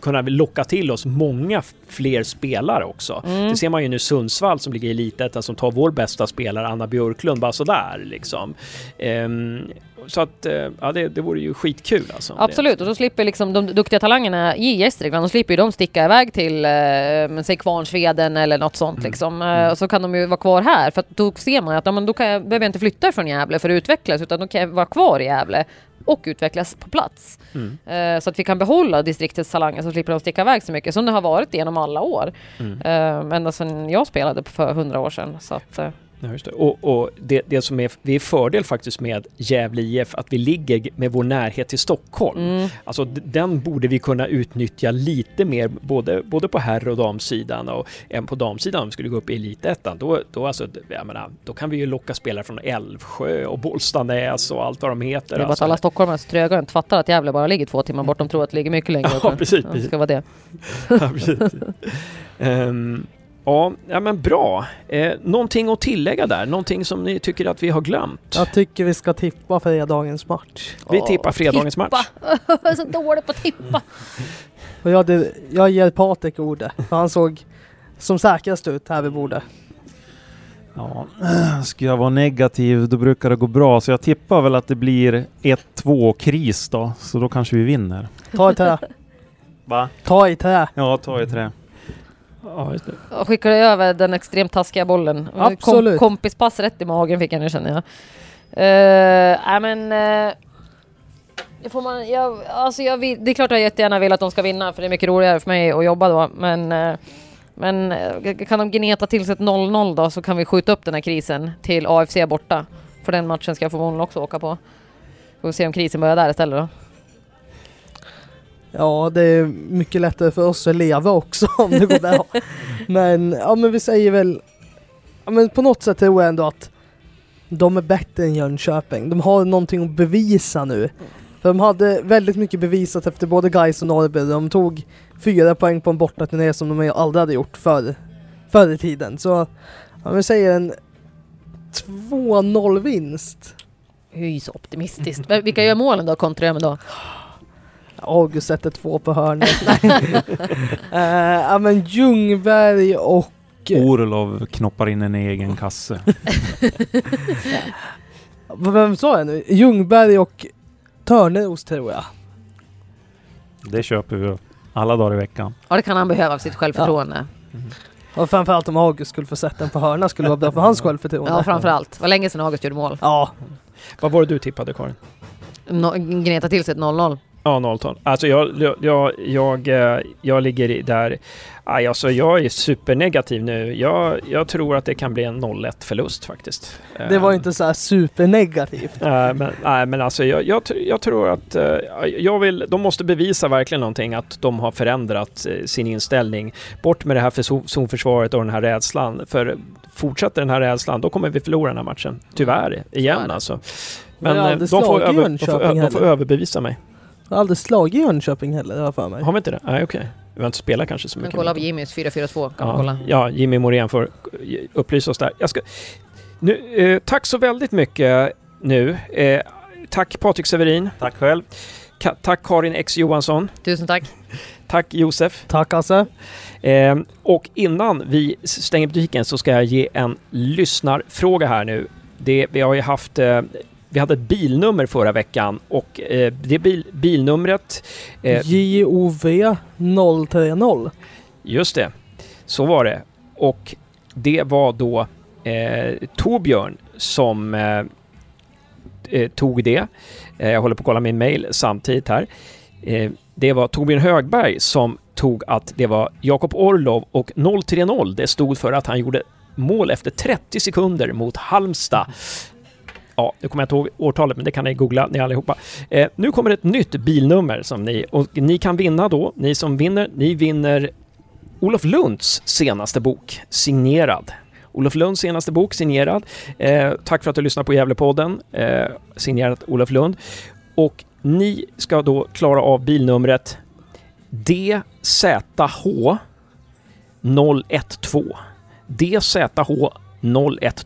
kunna locka till oss många fler spelare också. Mm. Det ser man ju nu Sundsvall som ligger i elitettan som tar vår bästa spelare Anna Björklund bara sådär liksom. Um, så att, eh, ja det, det vore ju skitkul alltså. Absolut, och då slipper liksom de duktiga talangerna i Gästrikland, då slipper ju de sticka iväg till, eh, säg Kvarnsveden eller något sånt mm. liksom. Eh, mm. Och så kan de ju vara kvar här, för att då ser man att ja, men då kan jag, behöver jag inte flytta från Gävle för att utvecklas, utan då kan jag vara kvar i Gävle och utvecklas på plats. Mm. Uh, så att vi kan behålla distriktets talanger så slipper de sticka iväg så mycket som det har varit genom alla år. Mm. Ända sedan jag spelade för hundra år sedan. Så att, Ja, just det. Och, och det, det, som är, det är fördel faktiskt med Gävle IF att vi ligger med vår närhet till Stockholm. Mm. Alltså den borde vi kunna utnyttja lite mer både, både på herr och damsidan och även på damsidan om vi skulle gå upp i elitettan. Då, då, alltså, menar, då kan vi ju locka spelare från Älvsjö och Bollstanäs och allt vad de heter. Det är bara alltså. att alla stockholmare så tröga inte fattar att Gävle bara ligger två timmar bort. De tror att det ligger mycket längre. Ja, precis. Det ska vara det. ja, precis. um, Ja, ja men bra. Eh, någonting att tillägga där? Någonting som ni tycker att vi har glömt? Jag tycker vi ska tippa fredagens match. Vi tippar fredagens tippa. match. Jag är så dålig på att tippa. Och jag, det, jag ger Patrik ordet, för han såg som säkrast ut här vid bordet. Ja, ska jag vara negativ då brukar det gå bra, så jag tippar väl att det blir 1-2 kris då, så då kanske vi vinner. Ta i trä. Va? Ta i trä. Ja, ta i trä. Ja, just det. skickar du över den extremt taskiga bollen. Absolut. Kom, kompispass rätt i magen fick jag nu känner jag. Uh, äh, men... Uh, får man, jag, alltså jag det är klart jag jättegärna vill att de ska vinna för det är mycket roligare för mig att jobba då. Men, uh, men kan de gneta till sig ett 0-0 då så kan vi skjuta upp den här krisen till AFC borta. För den matchen ska jag förmodligen också åka på. Får se om krisen börjar där istället då. Ja, det är mycket lättare för oss att leva också om det går bra. men, ja men vi säger väl, ja men på något sätt tror jag ändå att de är bättre än Jönköping. De har någonting att bevisa nu. För de hade väldigt mycket bevisat efter både Gais och Norrby. De tog fyra poäng på en bortaturné som de aldrig hade gjort förr, förr i tiden. Så ja, vi säger en 2-0 vinst. Hur så optimistiskt. Vilka gör målen då kontra då? August sätter två på hörnet. uh, ja men Ljungberg och... Orlov knoppar in en egen kasse. Vem sa jag nu? Ljungberg och Törneros tror jag. Det köper vi alla dagar i veckan. Ja, det kan han behöva av sitt självförtroende. Och framförallt om August skulle få sätta den på hörna skulle vara bra för hans självförtroende. Ja, framförallt. Det var länge sedan August gjorde mål. Ja, Vad var det du tippade Karin? No, gneta till sig ett 0-0. Ja, 0-12. Alltså jag, jag, jag, eh, jag ligger i där... Aj, alltså jag är supernegativ nu. Jag, jag tror att det kan bli en 0-1 förlust faktiskt. det var Eh, inte så här supernegativt. Nej, men, nej, men alltså jag, jag, jag tror att eh, jag vill, de måste bevisa verkligen någonting, att de har förändrat eh, sin inställning. Bort med det här för zo- zonförsvaret och den här rädslan. För fortsätter den här rädslan, då kommer vi förlora den här matchen. Tyvärr, igen alltså. Men eh, de får, över, de, får, de får överbevisa mig. Har aldrig slagit Jönköping heller, har jag för mig. Har vi inte det? Nej, okej. Vi har inte spelat kanske så Men mycket. kolla på Jimmys 4-4-2 kan Ja, kolla. ja, Jimmy Morén får upplysa oss där. Jag ska, nu, eh, tack så väldigt mycket nu. Eh, tack Patrik Severin. Tack själv. Ka- tack Karin X Johansson. Tusen tack. Tack Josef. Tack Hasse. Eh, och innan vi stänger butiken så ska jag ge en lyssnarfråga här nu. Det, vi har ju haft eh, vi hade ett bilnummer förra veckan och eh, det bil, bilnumret, eh, JOV 030. just det, så var det. Och det var då eh, Torbjörn som eh, eh, tog det. Eh, jag håller på att kolla min mail samtidigt här. Eh, det var Torbjörn Högberg som tog att det var Jakob Orlov och 030. Det stod för att han gjorde mål efter 30 sekunder mot Halmstad. Ja, nu kommer jag inte ihåg årtalet, men det kan ni googla ni allihopa. Eh, nu kommer ett nytt bilnummer som ni, och ni kan vinna då. Ni som vinner, ni vinner Olof Lunds senaste bok, signerad. Olof Lunds senaste bok, signerad. Eh, tack för att du lyssnar på Gävlepodden, eh, signerat Olof Lund. Och ni ska då klara av bilnumret DZH 012. DZH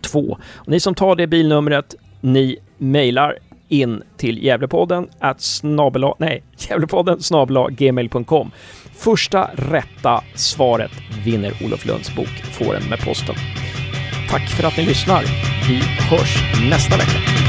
012. Och ni som tar det bilnumret, ni mejlar in till Gävlepodden att snabela, nej, Gävlepodden snabela gmail.com. Första rätta svaret vinner Olof Lunds bok, får den med posten. Tack för att ni lyssnar. Vi hörs nästa vecka.